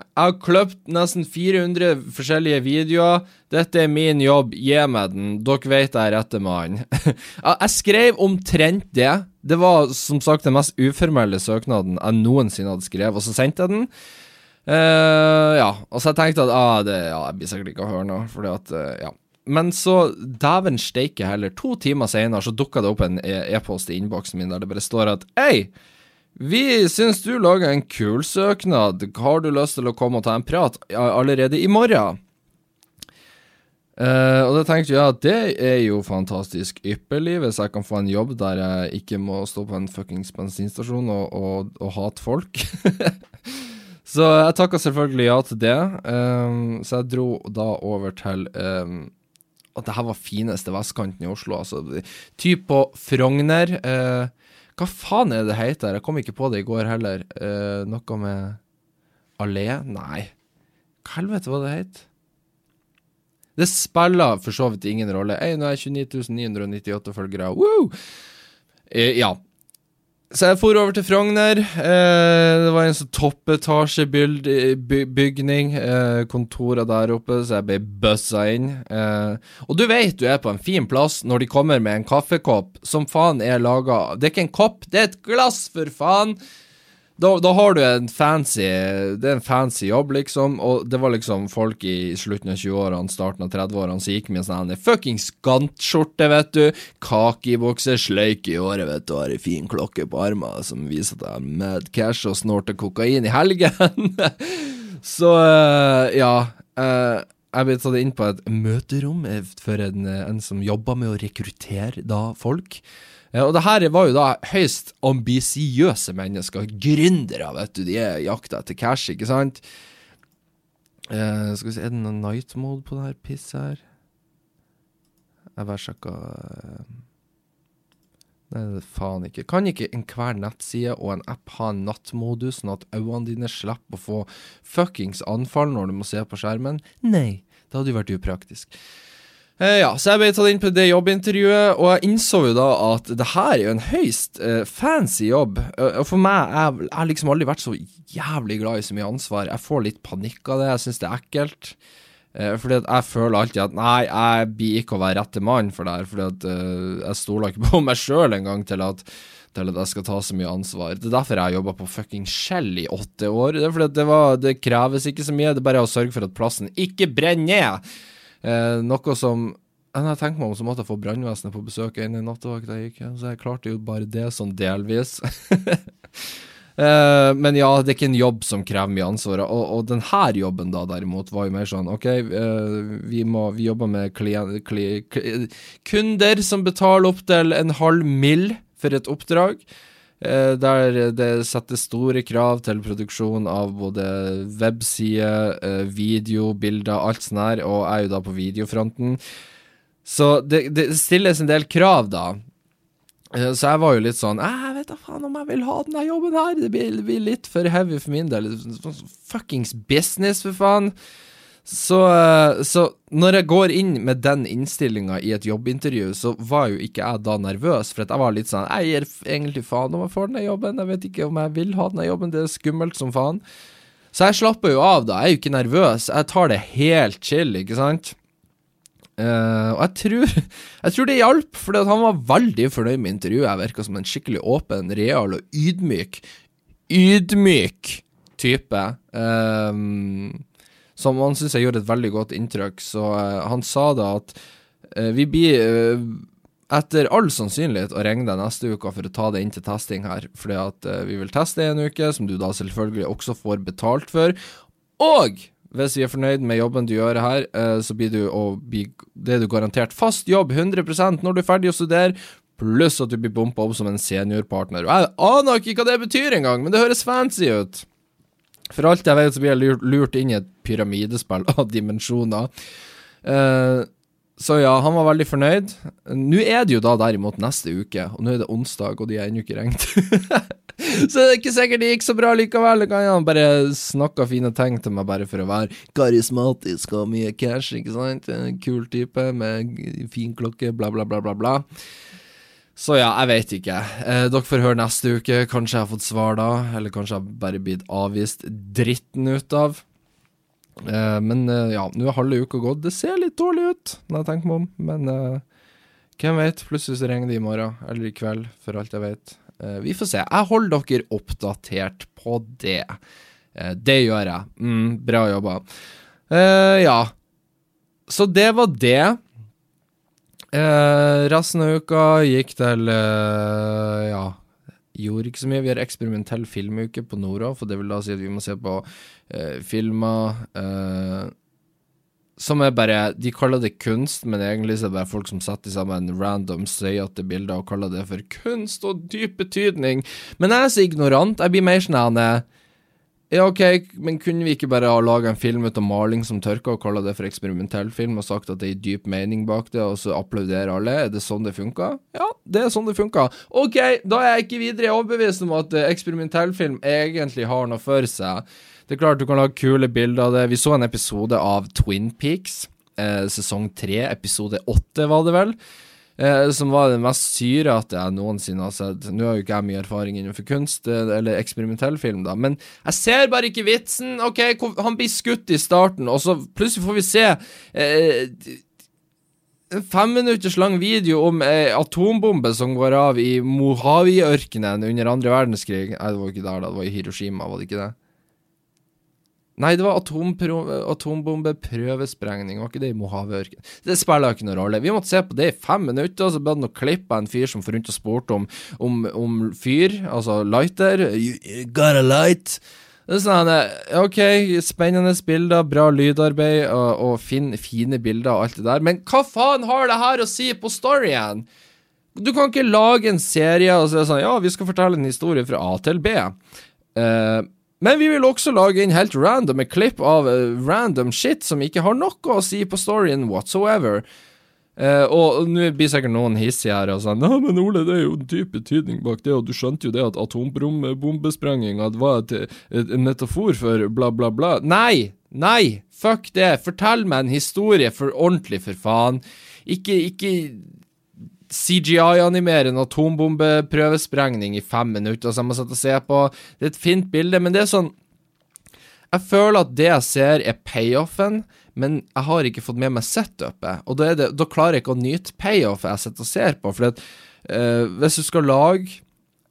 S1: Jeg har kløpt nesten 400 forskjellige videoer. Dette er min jobb, gi meg den. Dere vet jeg er rette mann. jeg skrev omtrent det. Det var som sagt den mest uformelle søknaden jeg noensinne hadde skrevet, og så sendte jeg den. Uh, ja, og så jeg tenkte at ah, det, ja, jeg blir sikkert ikke å høre noe, fordi at uh, Ja. Men så, dæven steike heller, to timer senere så dukka det opp en e- e-post e i innboksen min der det bare står at Hei! Vi syns du lager en kul søknad. Har du lyst til å komme og ta en prat allerede i morgen? Uh, og da tenkte jeg at det er jo fantastisk ypperlig, hvis jeg kan få en jobb der jeg ikke må stå på en fuckings bensinstasjon og, og, og hate folk. så jeg takka selvfølgelig ja til det. Um, så jeg dro da over til um, at det her var fineste vestkanten i Oslo. Altså typ på Frogner. Uh, hva faen er det det heter? Jeg kom ikke på det i går heller. Uh, noe med allé? Nei. Hva helvete var det het? Det spiller for så vidt ingen rolle. Hey, nå er jeg 29 998 følgere. Woo! Eh, ja. Så jeg for over til Frogner. Eh, det var en sånn toppetasjebygning. Eh, kontoret der oppe, så jeg ble bussa inn. Eh, og du vet du er på en fin plass når de kommer med en kaffekopp som faen er laga Det er ikke en kopp, det er et glass, for faen! Da, da, har du en fancy Det er en fancy jobb, liksom. Og det var liksom folk i slutten av 20-årene, starten av 30-årene som gikk med en sånn fuckings gantskjorte, vet du. kakebukse, sløyk i håret, vet du, har ei fin klokke på armen som viser at jeg er mad cash og snorter kokain i helgen. Så uh, ja. Uh, jeg ble tatt inn på et møterom for en, en som jobba med å rekruttere da folk. Ja, og det her var jo da høyst ambisiøse mennesker, gründere, vet du. De er jakta etter cash, ikke sant? Eh, skal vi se, er det noen night mode på det her pisset her? Jeg bare sjekka eh, Nei, det faen ikke. Kan ikke enhver nettside og en app ha en nattmodus, sånn at øynene dine slipper å få fuckings anfall når du må se på skjermen? Nei, det hadde jo vært upraktisk. Uh, ja, så jeg ble tatt inn på det jobbintervjuet, og jeg innså jo da at det her er jo en høyst uh, fancy jobb. Uh, og for meg, jeg, har liksom aldri vært så jævlig glad i så mye ansvar. Jeg får litt panikk av det, jeg syns det er ekkelt. fordi at jeg føler alltid at nei, jeg blir ikke å være rette mann for det her. Fordi at jeg stoler ikke på meg sjøl engang til at til at jeg skal ta så mye ansvar. Det er derfor jeg har jobba på fucking Shell i åtte år. Det er fordi det, var, det kreves ikke så mye, det er bare å sørge for at plassen ikke brenner ned. Eh, noe som jeg har tenkt meg om, så måtte jeg få brannvesenet på besøk en nattevakt jeg gikk, så jeg klarte jo bare det sånn delvis. eh, men ja, det er ikke en jobb som krever mye ansvar. Og, og denne jobben da derimot var jo mer sånn OK, eh, vi, må, vi jobber med klien, kli, kunder som betaler opptil en halv mill. for et oppdrag. Eh, der det settes store krav til produksjon av både websider, eh, video, bilder, alt sånt her, og er jo da på videofronten. Så det, det, stilles en del krav, da. Eh, så jeg var jo litt sånn Jeg vet da faen om jeg vil ha denne jobben her. Det blir, det blir litt for heavy for min del. Sånn fuckings business, for faen. Så, eh, så, når jeg går inn med den innstillinga i et jobbintervju, så var jo ikke jeg da nervøs, for jeg var litt sånn Jeg gir egentlig faen om jeg får denne jobben, jeg vet ikke om jeg vil ha denne jobben, det er skummelt som faen. Så jeg slapper jo av, da. Jeg er jo ikke nervøs. Jeg tar det helt chill, ikke sant? Uh, og jeg tror, jeg tror det hjalp, for han var veldig fornøyd med intervjuet. Jeg virka som en skikkelig åpen, real og ydmyk Ydmyk type. Um, som han syns jeg gjorde et veldig godt inntrykk. Så uh, han sa da at uh, vi blir etter all sannsynlighet å ringe deg neste uke for å ta det inn til testing her, fordi at vi vil teste en uke, som du da selvfølgelig også får betalt for. Og hvis vi er fornøyd med jobben du gjør her, eh, så blir du bli Det du garantert fast jobb 100% når du er ferdig å studere, pluss at du blir bumpa opp som en seniorpartner. Jeg aner ikke hva det betyr engang, men det høres fancy ut. For alt jeg vet, så blir jeg lurt inn i et pyramidespill av dimensjoner. Uh, så ja, han var veldig fornøyd. Nå er det jo da derimot neste uke, og nå er det onsdag, og de har ennå ikke ringt. så det er ikke sikkert det gikk så bra likevel. Kan han bare snakka fine ting til meg bare for å være karismatisk og mye cash, ikke sant? En kul type med fin klokke, bla, bla, bla, bla, bla. Så ja, jeg vet ikke. Eh, dere får høre neste uke. Kanskje jeg har fått svar da, eller kanskje jeg bare blitt avvist dritten ut av. Eh, men eh, ja, nå er halve uka gått. Det ser litt dårlig ut, når jeg tenker meg om. Men uh, hvem vet? Plutselig så regner det i morgen, eller i kveld, for alt jeg vet. vi får se. Jeg holder dere oppdatert på det. det gjør jeg. Mm, bra jobba. ja. Så det var det. Resten av uka gikk til ja gjorde ikke så mye. Vi har eksperimentell filmuke på Nora, for det vil da si at vi må se på eh, filmer eh, som er bare De kaller det kunst, men egentlig så er det bare folk som setter sammen random støyete bilder og kaller det for kunst og dyp betydning. Men jeg er så ignorant. Jeg blir mer sånn ja, ok, men kunne vi ikke bare ha laga en film ut av maling som tørker, og kalla det for eksperimentell film, og sagt at det er dyp mening bak det, og så applauderer alle? Er det sånn det funka? Ja, det er sånn det funka. Ok, da er jeg ikke videre overbevist om at eh, eksperimentell film egentlig har noe for seg. Det er klart du kan lage kule bilder av det. Vi så en episode av Twin Peaks, eh, sesong tre, episode åtte, var det vel? Eh, som var den mest syrete jeg noensinne har sett. Nå har jo ikke jeg mye erfaring innenfor kunst eh, eller eksperimentell film, da, men jeg ser bare ikke vitsen. OK, han blir skutt i starten, og så plutselig får vi se eh, en femminutters lang video om eh, atombombe som går av i Mojave-ørkenen under andre verdenskrig. Nei, det var ikke der, da. Det var i Hiroshima, var det ikke det? Nei, det var atombombeprøvesprengning, var ikke det i Mojave-ørkenen? Det spiller ikke noen rolle. Vi måtte se på det i fem minutter, og så ble det noe klipp av en fyr som får rundt og spurte om, om, om, fyr, altså lighter. You, you got a light? Det er sånn, OK, spennende bilder, bra lydarbeid og, og fin, fine bilder og alt det der, men hva faen har det her å si på storyen? Du kan ikke lage en serie og si sånn Ja, vi skal fortelle en historie fra A til B. Uh, men vi vil også lage inn helt random klipp av uh, random shit som ikke har noe å si på storyen whatsoever. Uh, og nå blir sikkert noen hissige her og sånn Nei, men Ole, det er jo en dyp betydning bak det, og du skjønte jo det at atombombesprenginga var et, et, en metafor for bla, bla, bla. Nei! Nei! Fuck det! Fortell meg en historie for ordentlig, for faen. Ikke, ikke CGI-animere en atombombeprøvesprengning i fem minutter som jeg sitte og se på. Det er et fint bilde, men det er sånn Jeg føler at det jeg ser, er payoffen, men jeg har ikke fått med meg setupet. Og da, det, da klarer jeg ikke å nyte payoffet jeg sitter og ser på. For uh, hvis du skal lage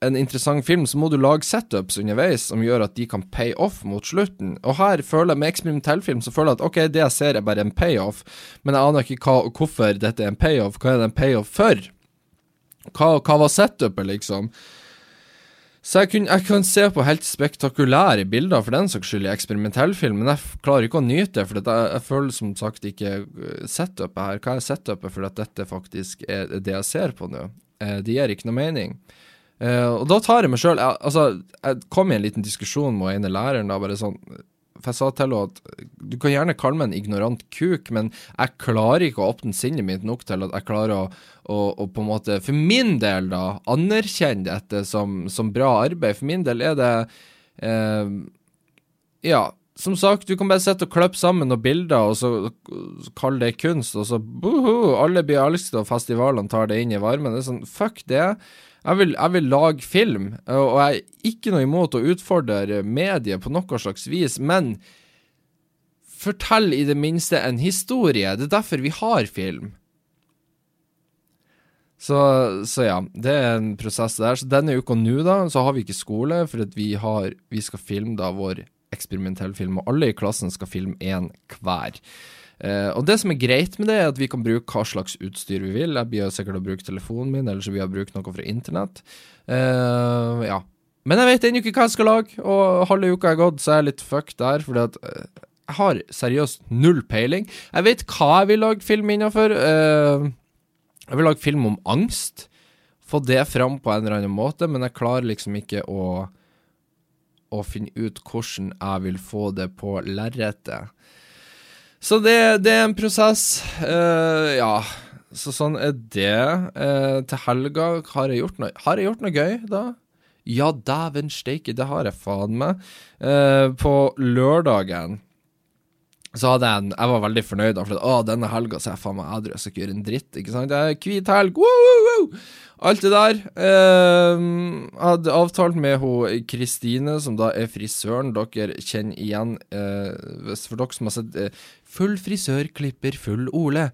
S1: en interessant film, så må du lage setups underveis som gjør at de kan pay off mot slutten. Og her føler jeg med eksperimentell film så føler jeg at ok, det jeg ser er bare en payoff, men jeg aner ikke hva, hvorfor dette er en payoff. Hva er det en payoff for? Hva, hva var setupet, liksom? Så jeg, kunne, jeg, kan se på helt spektakulære bilder for den saks skyld i eksperimentell film, men jeg klarer ikke å nyte det, for jeg, jeg, føler som sagt ikke eh, setupet her. Hva er setupet for at dette faktisk er det jeg ser på nå? Eh, det gir ikke noe mening. Uh, og da tar jeg meg sjøl Altså, jeg kom i en liten diskusjon med ene læreren da, bare sånn For jeg sa til henne at du kan gjerne kalle meg en ignorant kuk, men jeg klarer ikke å åpne sinnet mitt nok til at jeg klarer å, å, å på en måte, for min del, da, anerkjenne dette som, som bra arbeid. For min del er det eh, Ja, som sagt, du kan bare sitte og klippe sammen noen bilder, og så, kalle det kunst, og så boho, alle blir elsket, og festivalene tar det inn i varmen. Det er sånn, fuck det. Jeg vil, jeg vil, lage film, og jeg er ikke noe imot å utfordre mediet på noe slags vis, men fortell i det minste en historie. Det er derfor vi har film. Så, så ja, det er en prosess der. Så denne uka nå, da, så har vi ikke skole, for vi, har, vi skal filme da vår eksperimentelle film, og alle i klassen skal filme én hver. Uh, og det som er greit med det, er at vi kan bruke hva slags utstyr vi vil. Jeg blir sikkert å bruke telefonen min, eller så blir jeg brukt noe fra internett. Uh, ja. Men jeg vet ennå ikke hva jeg skal lage, og halve uka er gått, så er jeg litt fucked der, fordi at uh, jeg har seriøst null peiling. Jeg vet hva jeg vil lage film innafor. jeg vil lage film om angst. Få det fram på en eller annen måte, men jeg klarer liksom ikke å å finne ut hvordan jeg vil få det på lerretet. Så det, det, er en prosess. Uh, ja, så sånn er det. Uh, til helga har jeg gjort noe Har jeg gjort noe gøy, da? Ja, dæven steike, det har jeg faen meg. Uh, på lørdagen så hadde jeg en Jeg var veldig fornøyd, da, for å, denne helga så er jeg faen meg edru, jeg skal ikke gjøre en dritt, ikke sant? Det er hvit helg, woo, woo, woo! Alt det der. Eh, hadde avtalt med hun Kristine, som da er frisøren dere kjenner igjen. Eh, for dere som har sett eh, Full frisør klipper full Ole.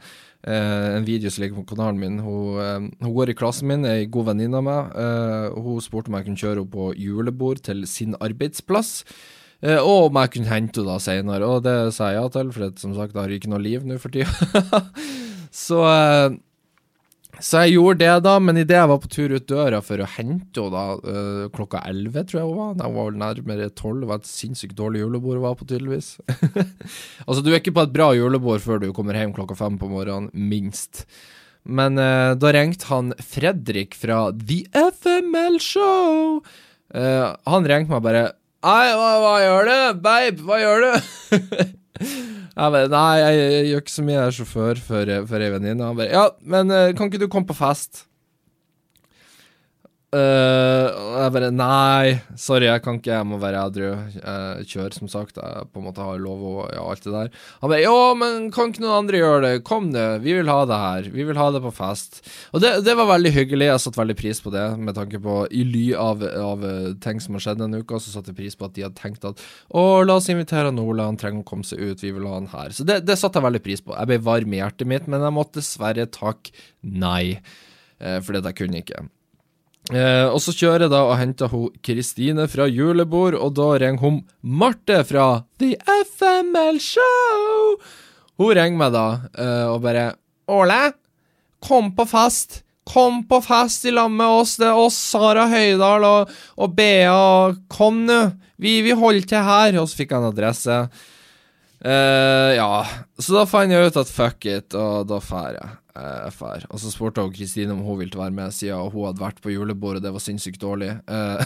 S1: Eh, en video som ligger på kanalen min. Hun, eh, hun går i klassen min, er ei god venninne av meg. Eh, hun spurte om jeg kunne kjøre henne på julebord til sin arbeidsplass. Og om jeg kunne hente henne da senere, og det sa jeg ja til, for det, som sagt, jeg har ikke noe liv nå for tida. så så jeg gjorde det, da, men idet jeg var på tur ut døra for å hente henne da, uh, klokka elleve, tror jeg hun var, hun var nærmere tolv, det var et sinnssykt dårlig julebord hun var på, tydeligvis. altså, du er ikke på et bra julebord før du kommer hjem klokka fem på morgenen, minst. Men eh, da ringte han Fredrik fra The FML Show. Eh, han ringte meg bare Nei, hva, hva gjør du? Babe, hva gjør du? Jeg bare, Nei, jeg, jeg, gjør ikke så mye, jeg er sjåfør for, for ei venninne. Ja, men uh, kan ikke du komme på fest? Uh, jeg bare Nei, sorry, jeg kan ikke, jeg må være edru. Kjør, som sagt. Jeg på en måte har lov og ja, alt det der. Han bare Ja, men kan ikke noen andre gjøre det? Kom nå, vi vil ha det her. Vi vil ha det på fest. Og det, det var veldig hyggelig. Jeg satte veldig pris på det, med tanke på I ly av, av ting som har skjedd denne uka, så satte jeg pris på at de hadde tenkt at Å, la oss invitere Nola, han trenger å komme seg ut, vi vil ha han her. Så det, det satte jeg veldig pris på. Jeg ble varm i hjertet mitt, men jeg måtte dessverre takke nei, fordi at jeg kunne ikke. Eh, og så kjører jeg da og henter hun Kristine fra julebord, og da ringer hun Marte fra The FML Show. Hun ringer meg da eh, og bare Åle, kom på fest. Kom på fest i lag med oss. Det er oss, Sara Høydahl og, og Bea. Kom nå. Vi, vi holder til her. Og så fikk jeg en adresse. Uh, ja, så da fant jeg ut at fuck it, og da drar jeg. Uh, fær. Og så spurte hun Kristine om hun ville være med, siden hun hadde vært på julebord, og det var sinnssykt dårlig. Uh,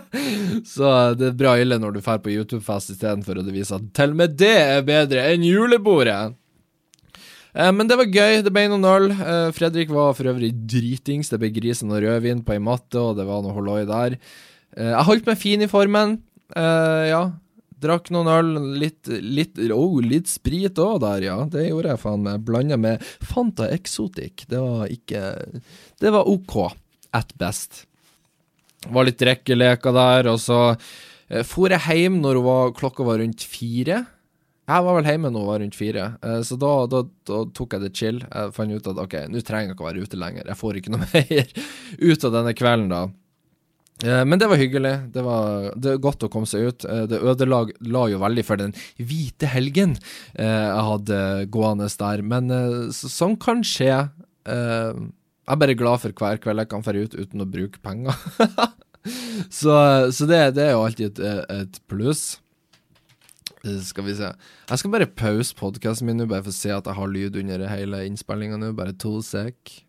S1: så det er bra ille når du drar på YouTube-fest istedenfor, og det viser at til og med det er bedre enn julebordet. Men det var gøy, det ble noen øl. Fredrik var for øvrig dritings, det ble grisen og rødvin på ei matte, og det var noe holloi der. jeg holdt meg fin i formen. ja, Drakk noen øl, litt, litt, oh, litt sprit òg der, ja. Det gjorde jeg faen meg. Blanda med Fanta Exotic. Det var ikke Det var OK at best. Var litt drikkeleker der, og så eh, for jeg hjem når var, klokka var rundt fire. Jeg var vel hjemme hun var rundt fire, eh, så da, da, da, tok jeg det chill. Jeg fant ut at ok, nå trenger jeg ikke å være ute lenger. Jeg får ikke noe mer ut av denne kvelden da. Eh, men det var hyggelig. Det var, det godt å komme seg ut. Eh, det ødela la jo veldig for den hvite helgen eh, jeg hadde gående der. Men sånn kan skje. Jeg er bare glad for hver kveld jeg kan dra ut uten å bruke penger. så, så det, det, er jo alltid et, et pluss. Skal vi se. Jeg skal bare pause podkasten min nå, bare for å se at jeg har lyd under hele innspillinga nå. Bare to sek.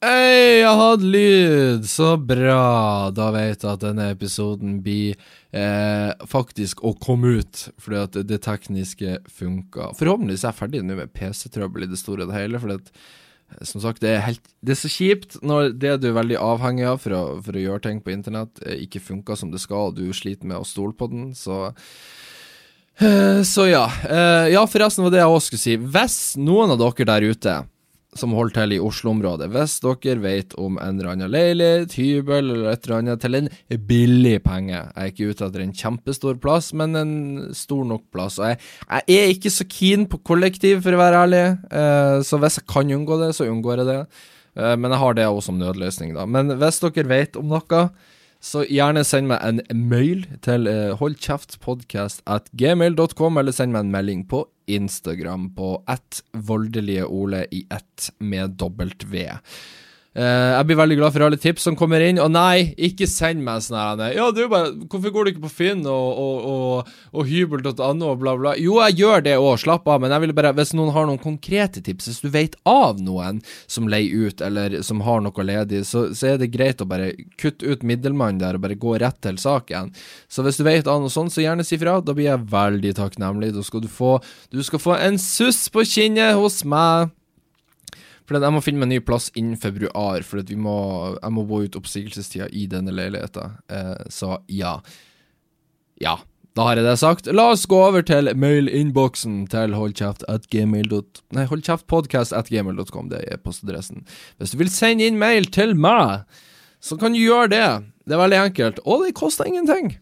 S1: Hei, jeg hadde lyd! Så bra! Da vet jeg at denne episoden blir eh, faktisk å komme ut, fordi at det tekniske funka. Forhåpentligvis er jeg ferdig nå med PC-trøbbel i det store og det hele, fordi at eh, som sagt, det er, helt, det er så kjipt når det du er veldig avhengig av for å, for å gjøre ting på internett, eh, ikke funker som det skal, og du sliter med å stole på den, så eh, Så ja. Eh, ja, forresten var det jeg òg skulle si. Hvis noen av dere der ute som holder til i Oslo-området. Hvis dere vet om en eller annen leilighet, hybel eller et eller annet til en billig penge Jeg er ikke ute etter en kjempestor plass, men en stor nok plass. Jeg, jeg er ikke så keen på kollektiv, for å være ærlig, uh, så hvis jeg kan unngå det, så unngår jeg det. Uh, men jeg har det også som nødløsning, da. Men hvis dere vet om noe, så gjerne send meg en mail til uh, holdkjeftpodkast.gmail.com, at gmail.com, eller send meg en melding på Instagram på ett voldelige Ole i ett med dobbelt V. Uh, jeg blir veldig glad for alle tips som kommer inn. Og nei, ikke send meg sånn her Ja, du bare Hvorfor går du ikke på Finn og, og, og, og hybel.no og bla, bla? Jo, jeg gjør det òg, slapp av. Men jeg vil bare Hvis noen har noen konkrete tips, hvis du vet av noen som leier ut, eller som har noe ledig, så, så er det greit å bare kutte ut middelmannen der og bare gå rett til saken. Så hvis du vet av noe sånt, så gjerne si fra. Da blir jeg veldig takknemlig. Da skal du få Du skal få en suss på kinnet hos meg. For jeg må finne meg en ny plass innen februar, for må, jeg må bo ut oppsigelsestida i denne leiligheten. Eh, så ja. Ja. Da har jeg det sagt. La oss gå over til mailinnboksen til holdkjeftpodkast.gmail.com. Det er postadressen. Hvis du vil sende inn mail til meg, så kan du gjøre det. Det er veldig enkelt, og det koster ingenting.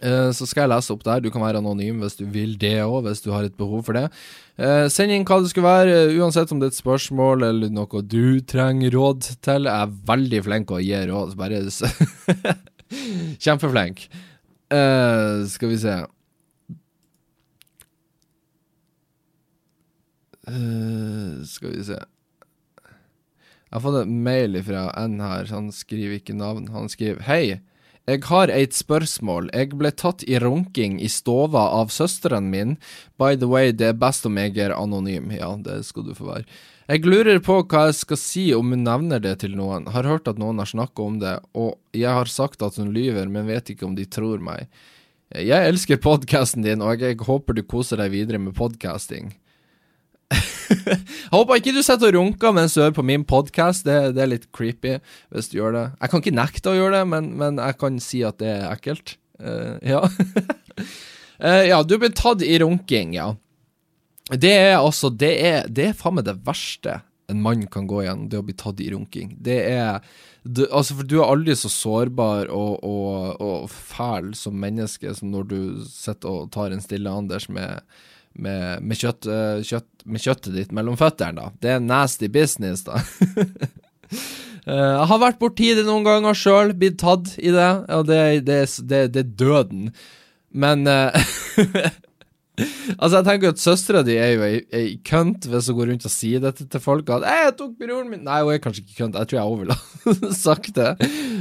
S1: Uh, så skal jeg lese opp der. Du kan være anonym hvis du vil det òg, hvis du har et behov for det. Uh, send inn hva det skulle være, uh, uansett om det er et spørsmål eller noe du trenger råd til. Jeg er veldig flink å gi råd, bare Kjempeflink. skal vi se Skal vi se Jeg har fått en mail fra en her, han skriver ikke navn. Han skriver Hei. Jeg har eit spørsmål. Jeg ble tatt i runking i stova av søsteren min. By the way, det er best om jeg er anonym. Ja, det skal du få være. Jeg lurer på hva jeg skal si om hun nevner det til noen. Har hørt at noen har snakka om det, og jeg har sagt at hun lyver, men vet ikke om de tror meg. Jeg elsker podkasten din, og jeg håper du koser deg videre med podkasting. Jeg håper ikke du sitter og runker mens du hører på min podkast. Det, det, er litt creepy hvis du gjør det. Jeg kan ikke nekte å gjøre det, men, men jeg kan si at det er ekkelt. Uh, ja. uh, ja, du blir tatt i runking, ja. Det er altså Det er, det er faen meg det verste en mann kan gå igjen, det å bli tatt i runking. Det er du, Altså, for du er aldri så sårbar og, og, og fæl som menneske som når du sitter og tar en stille Anders med med, med, kjøtt, uh, kjøtt, med kjøttet ditt mellom føttene, da. Det er nasty business, da. uh, jeg har vært borti det noen ganger sjøl, blitt tatt i det, og det, det, det, det er døden. Men uh, Altså, jeg tenker at søstera di er jo ei, ei kønt hvis hun går rundt og sier dette til folk. At 'Jeg tok broren min' Nei, hun er kanskje ikke kønt. Jeg tror jeg òg ville sagt det.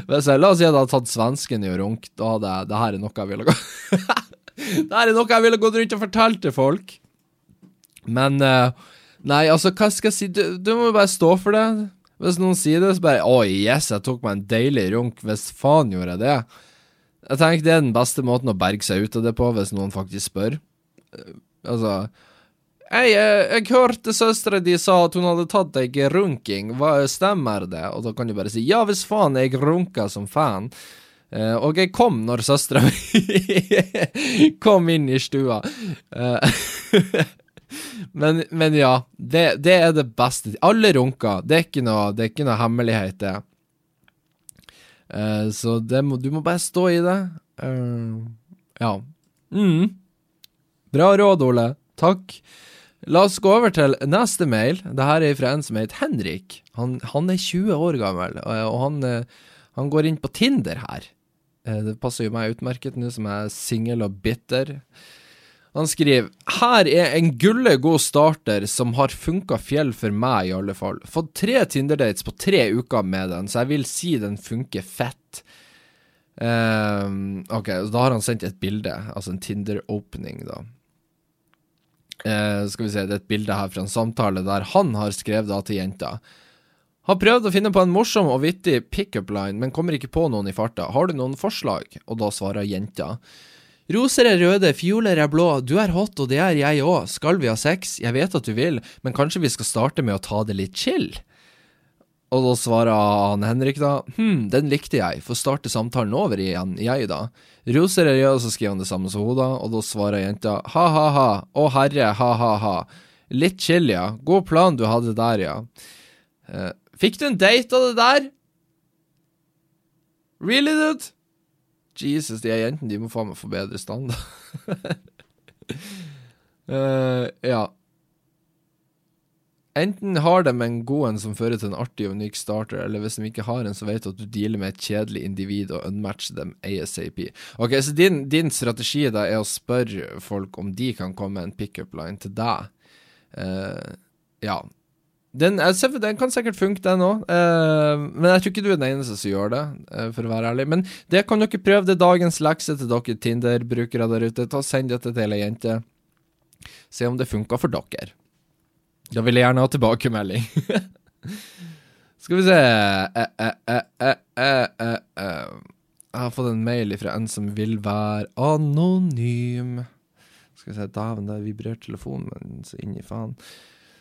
S1: Hvis jeg, la oss si at jeg hadde tatt svensken i å runke. Da hadde jeg Det her er noe jeg ville gått det er noe jeg ville gått rundt og fortalt til folk. Men uh, Nei, altså, hva skal jeg si? Du, du må bare stå for det. Hvis noen sier det, så bare Å, oh, yes, jeg tok meg en deilig runk. Hvis faen gjorde jeg det? Jeg tenker det er den beste måten å berge seg ut av det på, hvis noen faktisk spør. Uh, altså Hei, jeg, jeg hørte søstera di sa at hun hadde tatt deg runking, hva stemmer det? Og da kan du bare si ja, hvis faen, jeg runka som fan. Uh, og jeg kom når søstera mi kom inn i stua. Uh, men, men, ja, det, det, er det beste. Alle runker. Det er ikke noe, det er ikke noe hemmelighet, det. Uh, så det må, du må bare stå i det. ja. Mm. Bra råd, Ole. Takk. La oss gå over til neste mail. Dette er fra en som heter Henrik. Han, han er 20 år gammel, og han, han går inn på Tinder her. Eh, det passer jo meg utmerket nå som jeg er singel og bitter. Han skriver Her er en gulle god starter som har funka fjell for meg, i alle fall. Fått tre Tinder-dates på tre uker med den, så jeg vil si den funker fett. Uh, ok, da har han sendt et bilde, altså en Tinder-opening, da. Uh, skal vi se, det er et bilde her fra en samtale der han har skrevet da til jenta. Har prøvd å finne på en morsom og vittig pickup line, men kommer ikke på noen i farta. Har du noen forslag? Og da svarer jenta. Roser er røde, fioler er blå, du er hot og det er jeg òg, skal vi ha sex? Jeg vet at du vil, men kanskje vi skal starte med å ta det litt chill? Og da svarer han Henrik da, hm, den likte jeg, få starte samtalen over igjen, jeg da. Roser er røde, så skriver han det samme som hun da, og da svarer jenta, ha-ha-ha, å herre, ha-ha-ha. Litt chill, ja, god plan du hadde der, ja. Fikk du en date av det der? Really, dude? Jesus, de jentene, de må faen meg få bedre standard. uh, ja. Enten har de en god en som fører til en artig og unik starter, eller hvis de ikke har en, så vet du at du dealer med et kjedelig individ og unmatcher dem ASAP. Ok, så din, din strategi da er å spørre folk om de kan komme med en pickup line til deg. Uh, ja, den, den, kan sikkert funke, den òg, uh, men jeg tror ikke du er den eneste som gjør det, uh, for å være ærlig. Men det kan dere prøve. Det er dagens lekse til dere Tinder-brukere der ute. Ta Send dette til ei jente. Se om det funka for dere. Da vil jeg gjerne ha tilbakemelding. Skal vi se uh, Jeg har fått en mail fra en som vil være anonym. Skal vi se Dæven, der vibrerte telefonen min så inn i faen.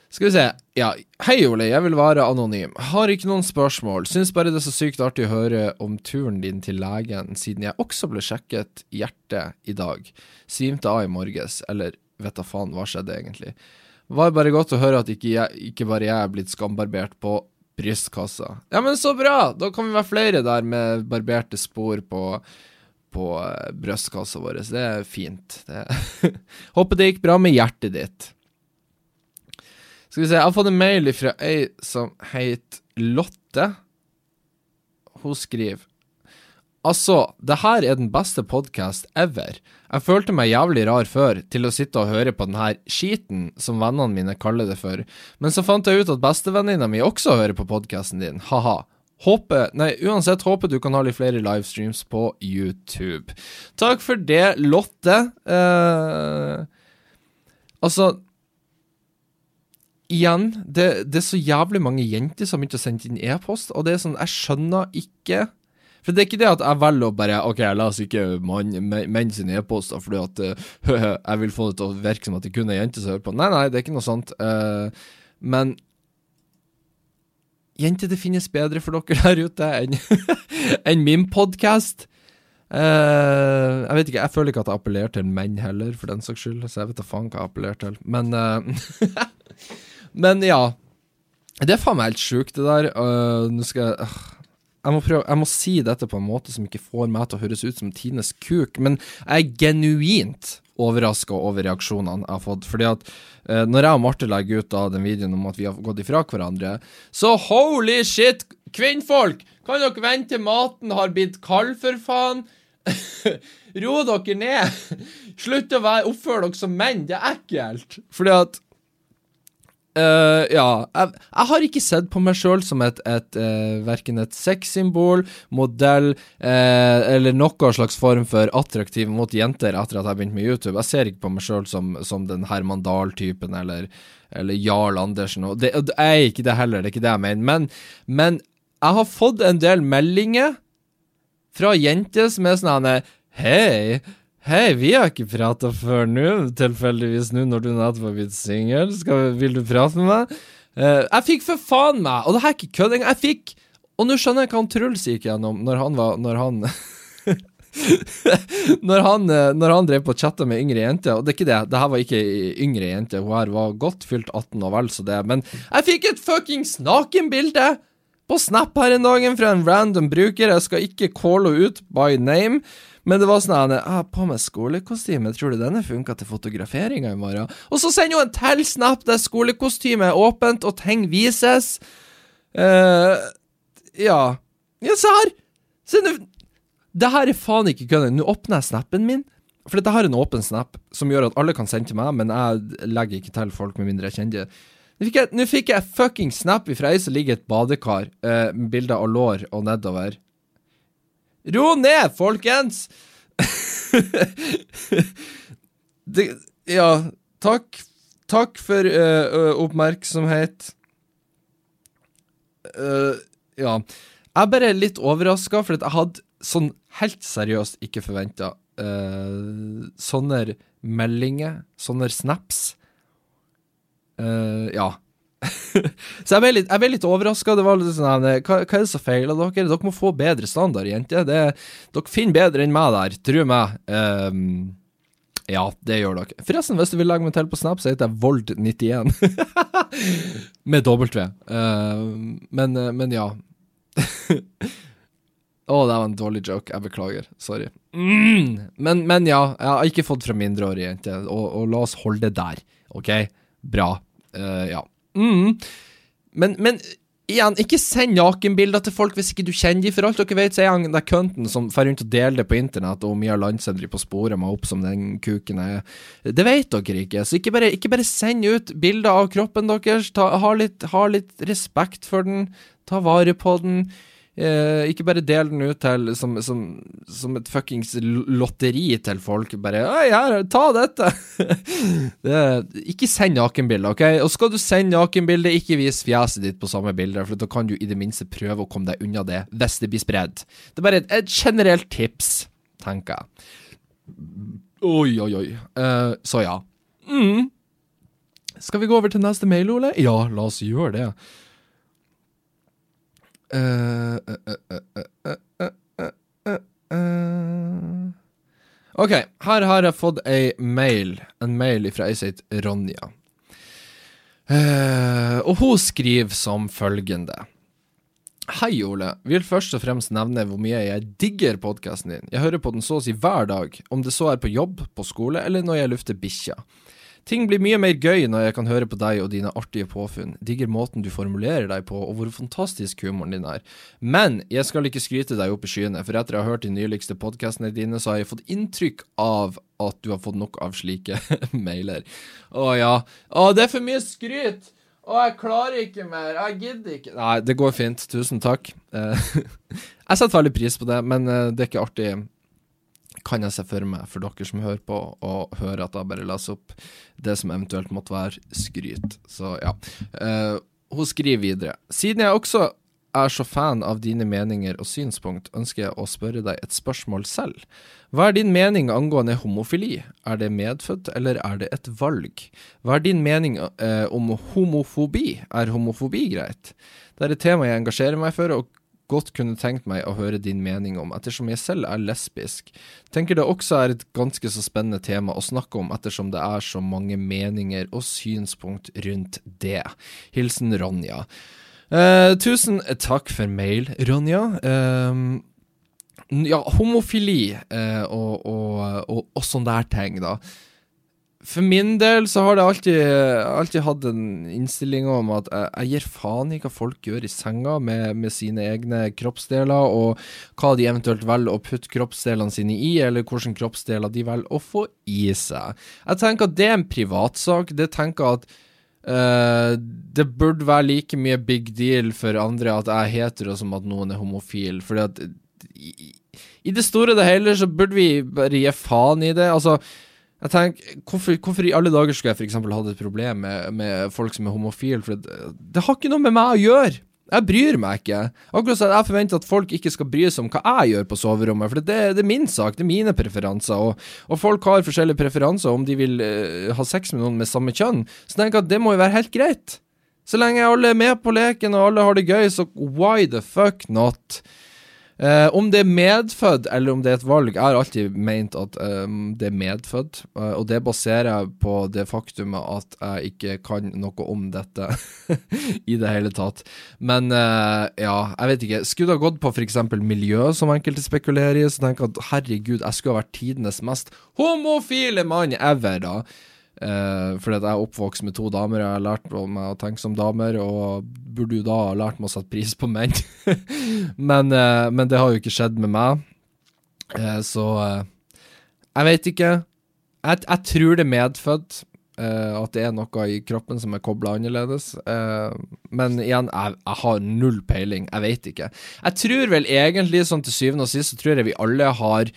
S1: Skal vi se. Ja, hei Ole, jeg vil være anonym. Har ikke noen spørsmål. Syns bare det er så sykt artig å høre om turen din til legen, siden jeg også ble sjekket hjertet i dag. Svimte av i morges, eller vet da faen, hva skjedde egentlig? Var bare godt å høre at ikke, jeg, ikke bare jeg er blitt skambarbert på brystkassa. Ja, men så bra! Da kan vi være flere der med barberte spor på på eh, brystkassa vår. Det er fint. Det Håper det gikk bra med hjertet ditt. Skal vi se, jeg har fått en mail fra ei som heter Lotte. Hun skriver Altså, det her er den beste podkast ever. Jeg følte meg jævlig rar før til å sitte og høre på den her skiten, som vennene mine kaller det for, men så fant jeg ut at bestevenninna mi også hører på podkasten din, ha-ha. Håper, nei, uansett, håper du kan ha litt flere livestreams på YouTube. Takk for det, Lotte. Eh, altså, igjen, det, det, er så jævlig mange jenter som har sendt inn e-post, og det er sånn, jeg skjønner ikke For det er ikke det at jeg velger å bare OK, jeg leser ikke menn menn sine e-poster fordi at uh, jeg vil få det til å virke som at det kun er jenter som hører på. Nei, nei, det er ikke noe sånt. Uh, men jenter, det finnes bedre for dere der ute enn en min podkast. Uh, eh, jeg vet ikke, jeg føler ikke at jeg appellerer til menn heller, for den saks skyld. Så jeg vet da faen hva jeg appellerer til. Men Men ja. Det er faen meg helt sjukt, det der. Uh, nå skal jeg uh, jeg må, prøve, jeg må si dette på en måte som ikke får meg til å høres ut som Tines kuk, men jeg er genuint overraska over reaksjonene jeg har fått. Fordi at uh, når jeg og Marte legger ut da den videoen om at vi har gått ifra hverandre, så holy shit, kvinnfolk! Kan dere vente til maten har blitt kald, for faen? Ro dere ned! Slutt å oppføre dere som menn, det er ekkelt. Fordi at Uh, ja. Jeg, jeg, har ikke sett på meg sjøl som et, et uh, verken et sexsymbol, modell uh, eller noen slags form for attraktiv mot jenter etter at jeg begynte med YouTube. Jeg ser ikke på meg sjøl som, som, den Herman Dahl-typen eller, eller, Jarl Andersen. Og det, og det, er ikke det heller, det er ikke det jeg mener. Men, men jeg har fått en del meldinger fra jenter som er sånn Hei, Hei, vi har ikke prata før nå, tilfeldigvis nå når du nettopp har blitt singel. Vil du prate med meg? Uh, jeg fikk for faen meg, og det her er ikke kødd engang, jeg fikk Og nå skjønner jeg hva han Truls gikk gjennom når han var Når han når, han, eh, når han drev på og chatta med yngre jenter, og det er ikke det, det her var ikke yngre jente, hun her var godt fylt 18 og vel så det, men jeg fikk et fuckings nakenbilde på Snap her en dag fra en random bruker, jeg skal ikke calle ut by name, men det var sånn at Jeg har på meg skolekostyme, tror du denne funka til fotograferinga i morgen? Og så sender hun en til snap der skolekostymet er åpent og ting vises. Uh, ja. Ja, se her! Se nå Det her er faen ikke kødd. Nå åpner jeg snappen min. For dette har en åpen snap som gjør at alle kan sende til meg, men jeg legger ikke til folk med mindre jeg kjenner Nå fikk jeg, nå fikk jeg fucking snap ifra ei som ligger i et badekar uh, med bilder av lår og nedover. Ro ned, folkens! det, ja, takk. Takk for uh, oppmerksomhet. Uh, ja. Jeg er bare litt overraska, for jeg hadde sånn helt seriøst ikke forventa uh, sånne meldinger, sånne snaps. Ja. så jeg ble litt, jeg ble litt overraska. Det var litt sånn hva, hva er det som feiler dere? Dere må få bedre standard, jenter. dere finner bedre enn meg der, tro meg. Um, ja, det gjør dere. Forresten, hvis du vil legge meg til på Snap, så heter jeg Vold91. Med W. Uh, men, men, ja. Å, oh, det var en dårlig joke. Jeg beklager. Sorry. Mm. Men, men, ja, jeg har ikke fått fra mindreårige jenter, og, og, la oss holde det der. OK? Bra. Uh, ja. Mm. Men, men, igjen, ikke send nakenbilder til folk hvis ikke du kjenner dem. For alt dere vet, så er han der kønten som drar rundt og deler det på internett, og Mia Landsendri på sporet meg opp som den kuken jeg er. Det vet dere ikke. Så ikke bare, ikke bare send ut bilder av kroppen deres. Ta, ha, litt, ha litt respekt for den. Ta vare på den. Eh, ikke bare del den ut til, som, som, som et fuckings lotteri til folk. Bare 'Hei, her, ta dette!' det, ikke send nakenbilder, OK? Og skal du sende nakenbilde, ikke vis fjeset ditt på samme bilde, for da kan du i det minste prøve å komme deg unna det hvis det blir spredd. Det er bare et, et generelt tips, tenker jeg. Oi, oi, oi. Eh, så ja. Mm. Skal vi gå over til neste mail, Ole? Ja, la oss gjøre det. OK, her har jeg fått ei mail. En mail fra ei som heter Ronja. Uh, og hun skriver som følgende. Hei, Ole. Vil først og fremst nevne hvor mye jeg digger podkasten din. Jeg hører på den så å si hver dag, om det så er på jobb, på skole eller når jeg lufter bikkja. Ting blir mye mer gøy når jeg kan høre på deg og dine artige påfunn. Digger måten du formulerer deg på, og hvor fantastisk humoren din er. Men jeg skal ikke skryte deg opp i skyene, for etter å ha hørt de nyligste podkastene dine, så har jeg fått inntrykk av at du har fått nok av slike mailer. Å ja. Å, det er for mye skryt! Å, jeg klarer ikke mer. Jeg gidder ikke. Nei, det går fint. Tusen takk. Eh, jeg setter veldig pris på det, men eh, det er ikke artig kan jeg se for meg for dere som hører på, og hører at jeg bare leser opp det som eventuelt måtte være skryt. Så ja. Uh, hun skriver videre. Siden jeg også er så fan av dine meninger og synspunkt, ønsker jeg å spørre deg et spørsmål selv. Hva er din mening angående homofili? Er det medfødt, eller er det et valg? Hva er din mening eh, om homofobi? Er homofobi greit? Det er et tema jeg engasjerer meg for, og godt kunne tenkt meg å høre din mening om, ettersom jeg selv er lesbisk. Tenker det også er et ganske så spennende tema å snakke om, ettersom det er så mange meninger og synspunkt rundt det. Hilsen Ronja. Eh, tusen takk for mail, Ronja. Eh, ja, homofili eh, og, og, og, og sånne der ting, da. For min del så har det alltid, alltid hatt en innstilling om at jeg, jeg, gir faen i hva folk gjør i senga med, med, sine egne kroppsdeler, og hva de eventuelt velger å putte kroppsdelene sine i, eller hvilke kroppsdeler de velger å få i seg. Jeg tenker at det er en privatsak. Det tenker at uh, det burde være like mye big deal for andre at jeg er hetero som at noen er homofil, fordi at i, i det store og det hele så burde vi bare gi faen i det. altså jeg tenker, hvorfor, hvorfor, i alle dager skulle jeg f.eks. hatt et problem med, med, folk som er homofile? For det, det, har ikke noe med meg å gjøre. Jeg bryr meg ikke. Akkurat som jeg forventer at folk ikke skal bry seg om hva jeg gjør på soverommet, for det, det er min sak, det er mine preferanser. Og, og folk har forskjellige preferanser om de vil uh, ha sex med noen med samme kjønn. Så jeg tenker at det må jo være helt greit. Så lenge alle er med på leken og alle har det gøy, så why the fuck not? Uh, om det er medfødt eller om det er et valg, jeg har alltid ment at um, det er medfødt. Uh, og det baserer jeg på det faktumet at jeg ikke kan noe om dette i det hele tatt. Men uh, ja, jeg vet ikke. Skulle det ha gått på f.eks. miljø, som enkelte spekulerer i, så tenker jeg at herregud, jeg skulle ha vært tidenes mest homofile mann ever, da. Uh, fordi at jeg er oppvokst med to damer, jeg har lært meg å tenke som damer, og burde jo da ha lært meg å sette pris på menn. men, uh, men, det har jo ikke skjedd med meg, uh, så jeg vet ikke. Jeg, jeg, tror det er medfødt, at det er noe i kroppen som er kobla annerledes. men igjen, jeg, jeg, har null peiling. Jeg vet ikke. Jeg tror vel egentlig, sånn til syvende og sist, så tror jeg vi alle har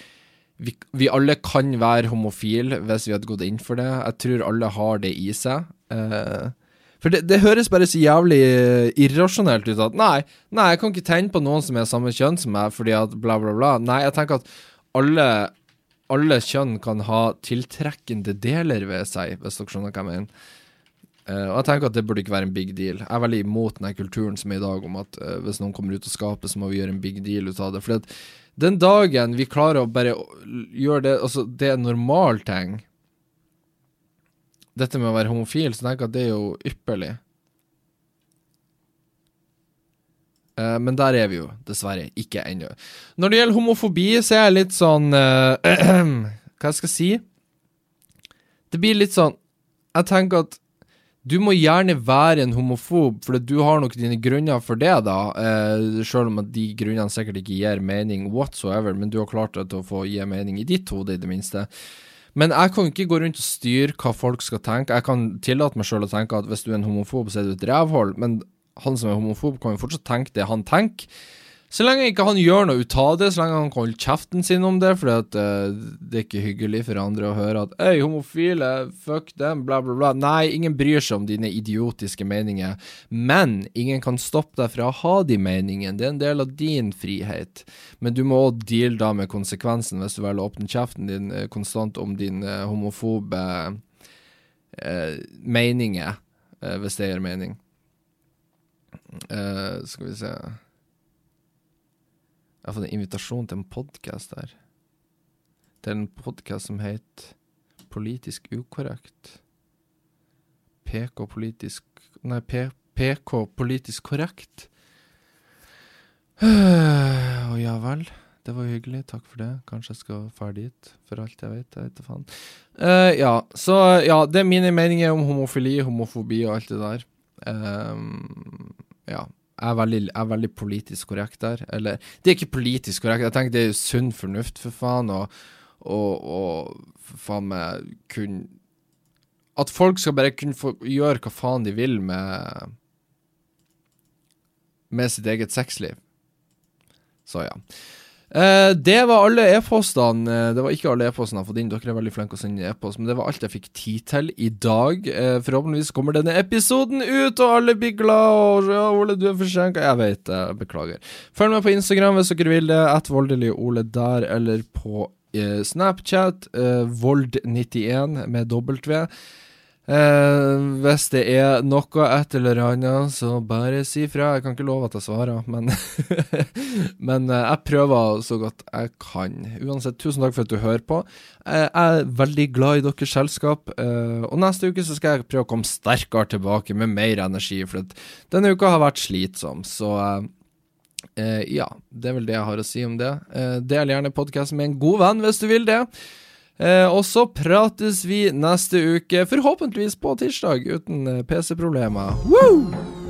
S1: vi, vi, alle kan være homofile hvis vi hadde gått inn for det. Jeg tror alle har det i seg. Uh, For det, det høres bare så jævlig eh, irrasjonelt ut at nei, nei, jeg kan ikke tenne på noen som er samme kjønn som meg, fordi at bla, bla, bla. Nei, jeg tenker at alle, alle kjønn kan ha tiltrekkende deler ved seg, hvis dere skjønner hva jeg mener. Uh, og jeg tenker at det burde ikke være en big deal. Jeg er veldig imot den kulturen som er i dag, om at uh, hvis noen kommer ut og skaper, så må vi gjøre en big deal ut av det. For den dagen vi klarer å bare gjøre det Altså, det er en normal ting Dette med å være homofil, så tenker jeg at det er jo ypperlig. Uh, men der er vi jo dessverre ikke ennå. Når det gjelder homofobi, så er jeg litt sånn Hva jeg skal si? Det blir litt sånn Jeg tenker at du må gjerne være en homofob, for du har nok dine grunner for det, da. Eh, selv om de grunnene sikkert ikke gir mening whatsoever, men du har klart det til å få gi mening i ditt hode, i det minste. Men jeg kan ikke gå rundt og styre hva folk skal tenke. Jeg kan tillate meg sjøl å tenke at hvis du er en homofob, så er du et rævhold, men han som er homofob, kan jo fortsatt tenke det han tenker. Så lenge ikke han gjør noe ut av det, så lenge han kan holde kjeften sin om det, for uh, det er ikke hyggelig for andre å høre at 'Øy, homofile, fuck dem', bla, bla, bla. Nei, ingen bryr seg om dine idiotiske meninger, men ingen kan stoppe deg fra å ha de meningene. Det er en del av din frihet. Men du må òg deale da med konsekvensen hvis du velger å åpne kjeften din uh, konstant om dine homofobe uh, meninger, hvis det gir mening. skal vi se jeg har fått en invitasjon til en podkast der. Til en podkast som heter Politisk ukorrekt. PK politisk Nei, P, PK politisk korrekt. Å ja vel. Det var hyggelig. Takk for det. Kanskje jeg skal dra dit, for alt jeg vet. Jeg vet da faen. Uh, ja, så ja, det er mine meninger om homofili, homofobi og alt det der. Um, ja er veldig, er veldig politisk korrekt der. Eller, det er ikke politisk korrekt, jeg tenker det er sunn fornuft, for faen, og, og, og for faen meg kunne At folk skal bare kunne få gjøre hva faen de vil med med sitt eget sexliv. Så ja. Uh, det var alle e-postene. Uh, det var ikke alle e-postene jeg har fått inn. Dere er veldig flinke å sende e-post, men det var alt jeg fikk tid til i dag. Uh, forhåpentligvis kommer denne episoden ut, og alle blir glad. Og ja, Ole, du er forsinka. Jeg vet det. Beklager. Følg meg på Instagram hvis dere vil det. At voldelig Ole der, eller på Snapchat. Vold91 med W. Eh, hvis det er noe et eller annet, så bare si fra. Jeg kan ikke love at jeg svarer, men, men eh, jeg prøver så godt jeg kan. Uansett, tusen takk for at du hører på. Eh, jeg er veldig glad i deres selskap, eh, og neste uke så skal jeg prøve å komme sterkere tilbake med mer energi, for denne uka har vært slitsom, så eh, ja, det er vel det jeg har å si om det. Eh, del gjerne podkasten med en god venn hvis du vil det. Eh, og så prates vi neste uke, forhåpentligvis på tirsdag, uten eh, PC-problemer. Woo!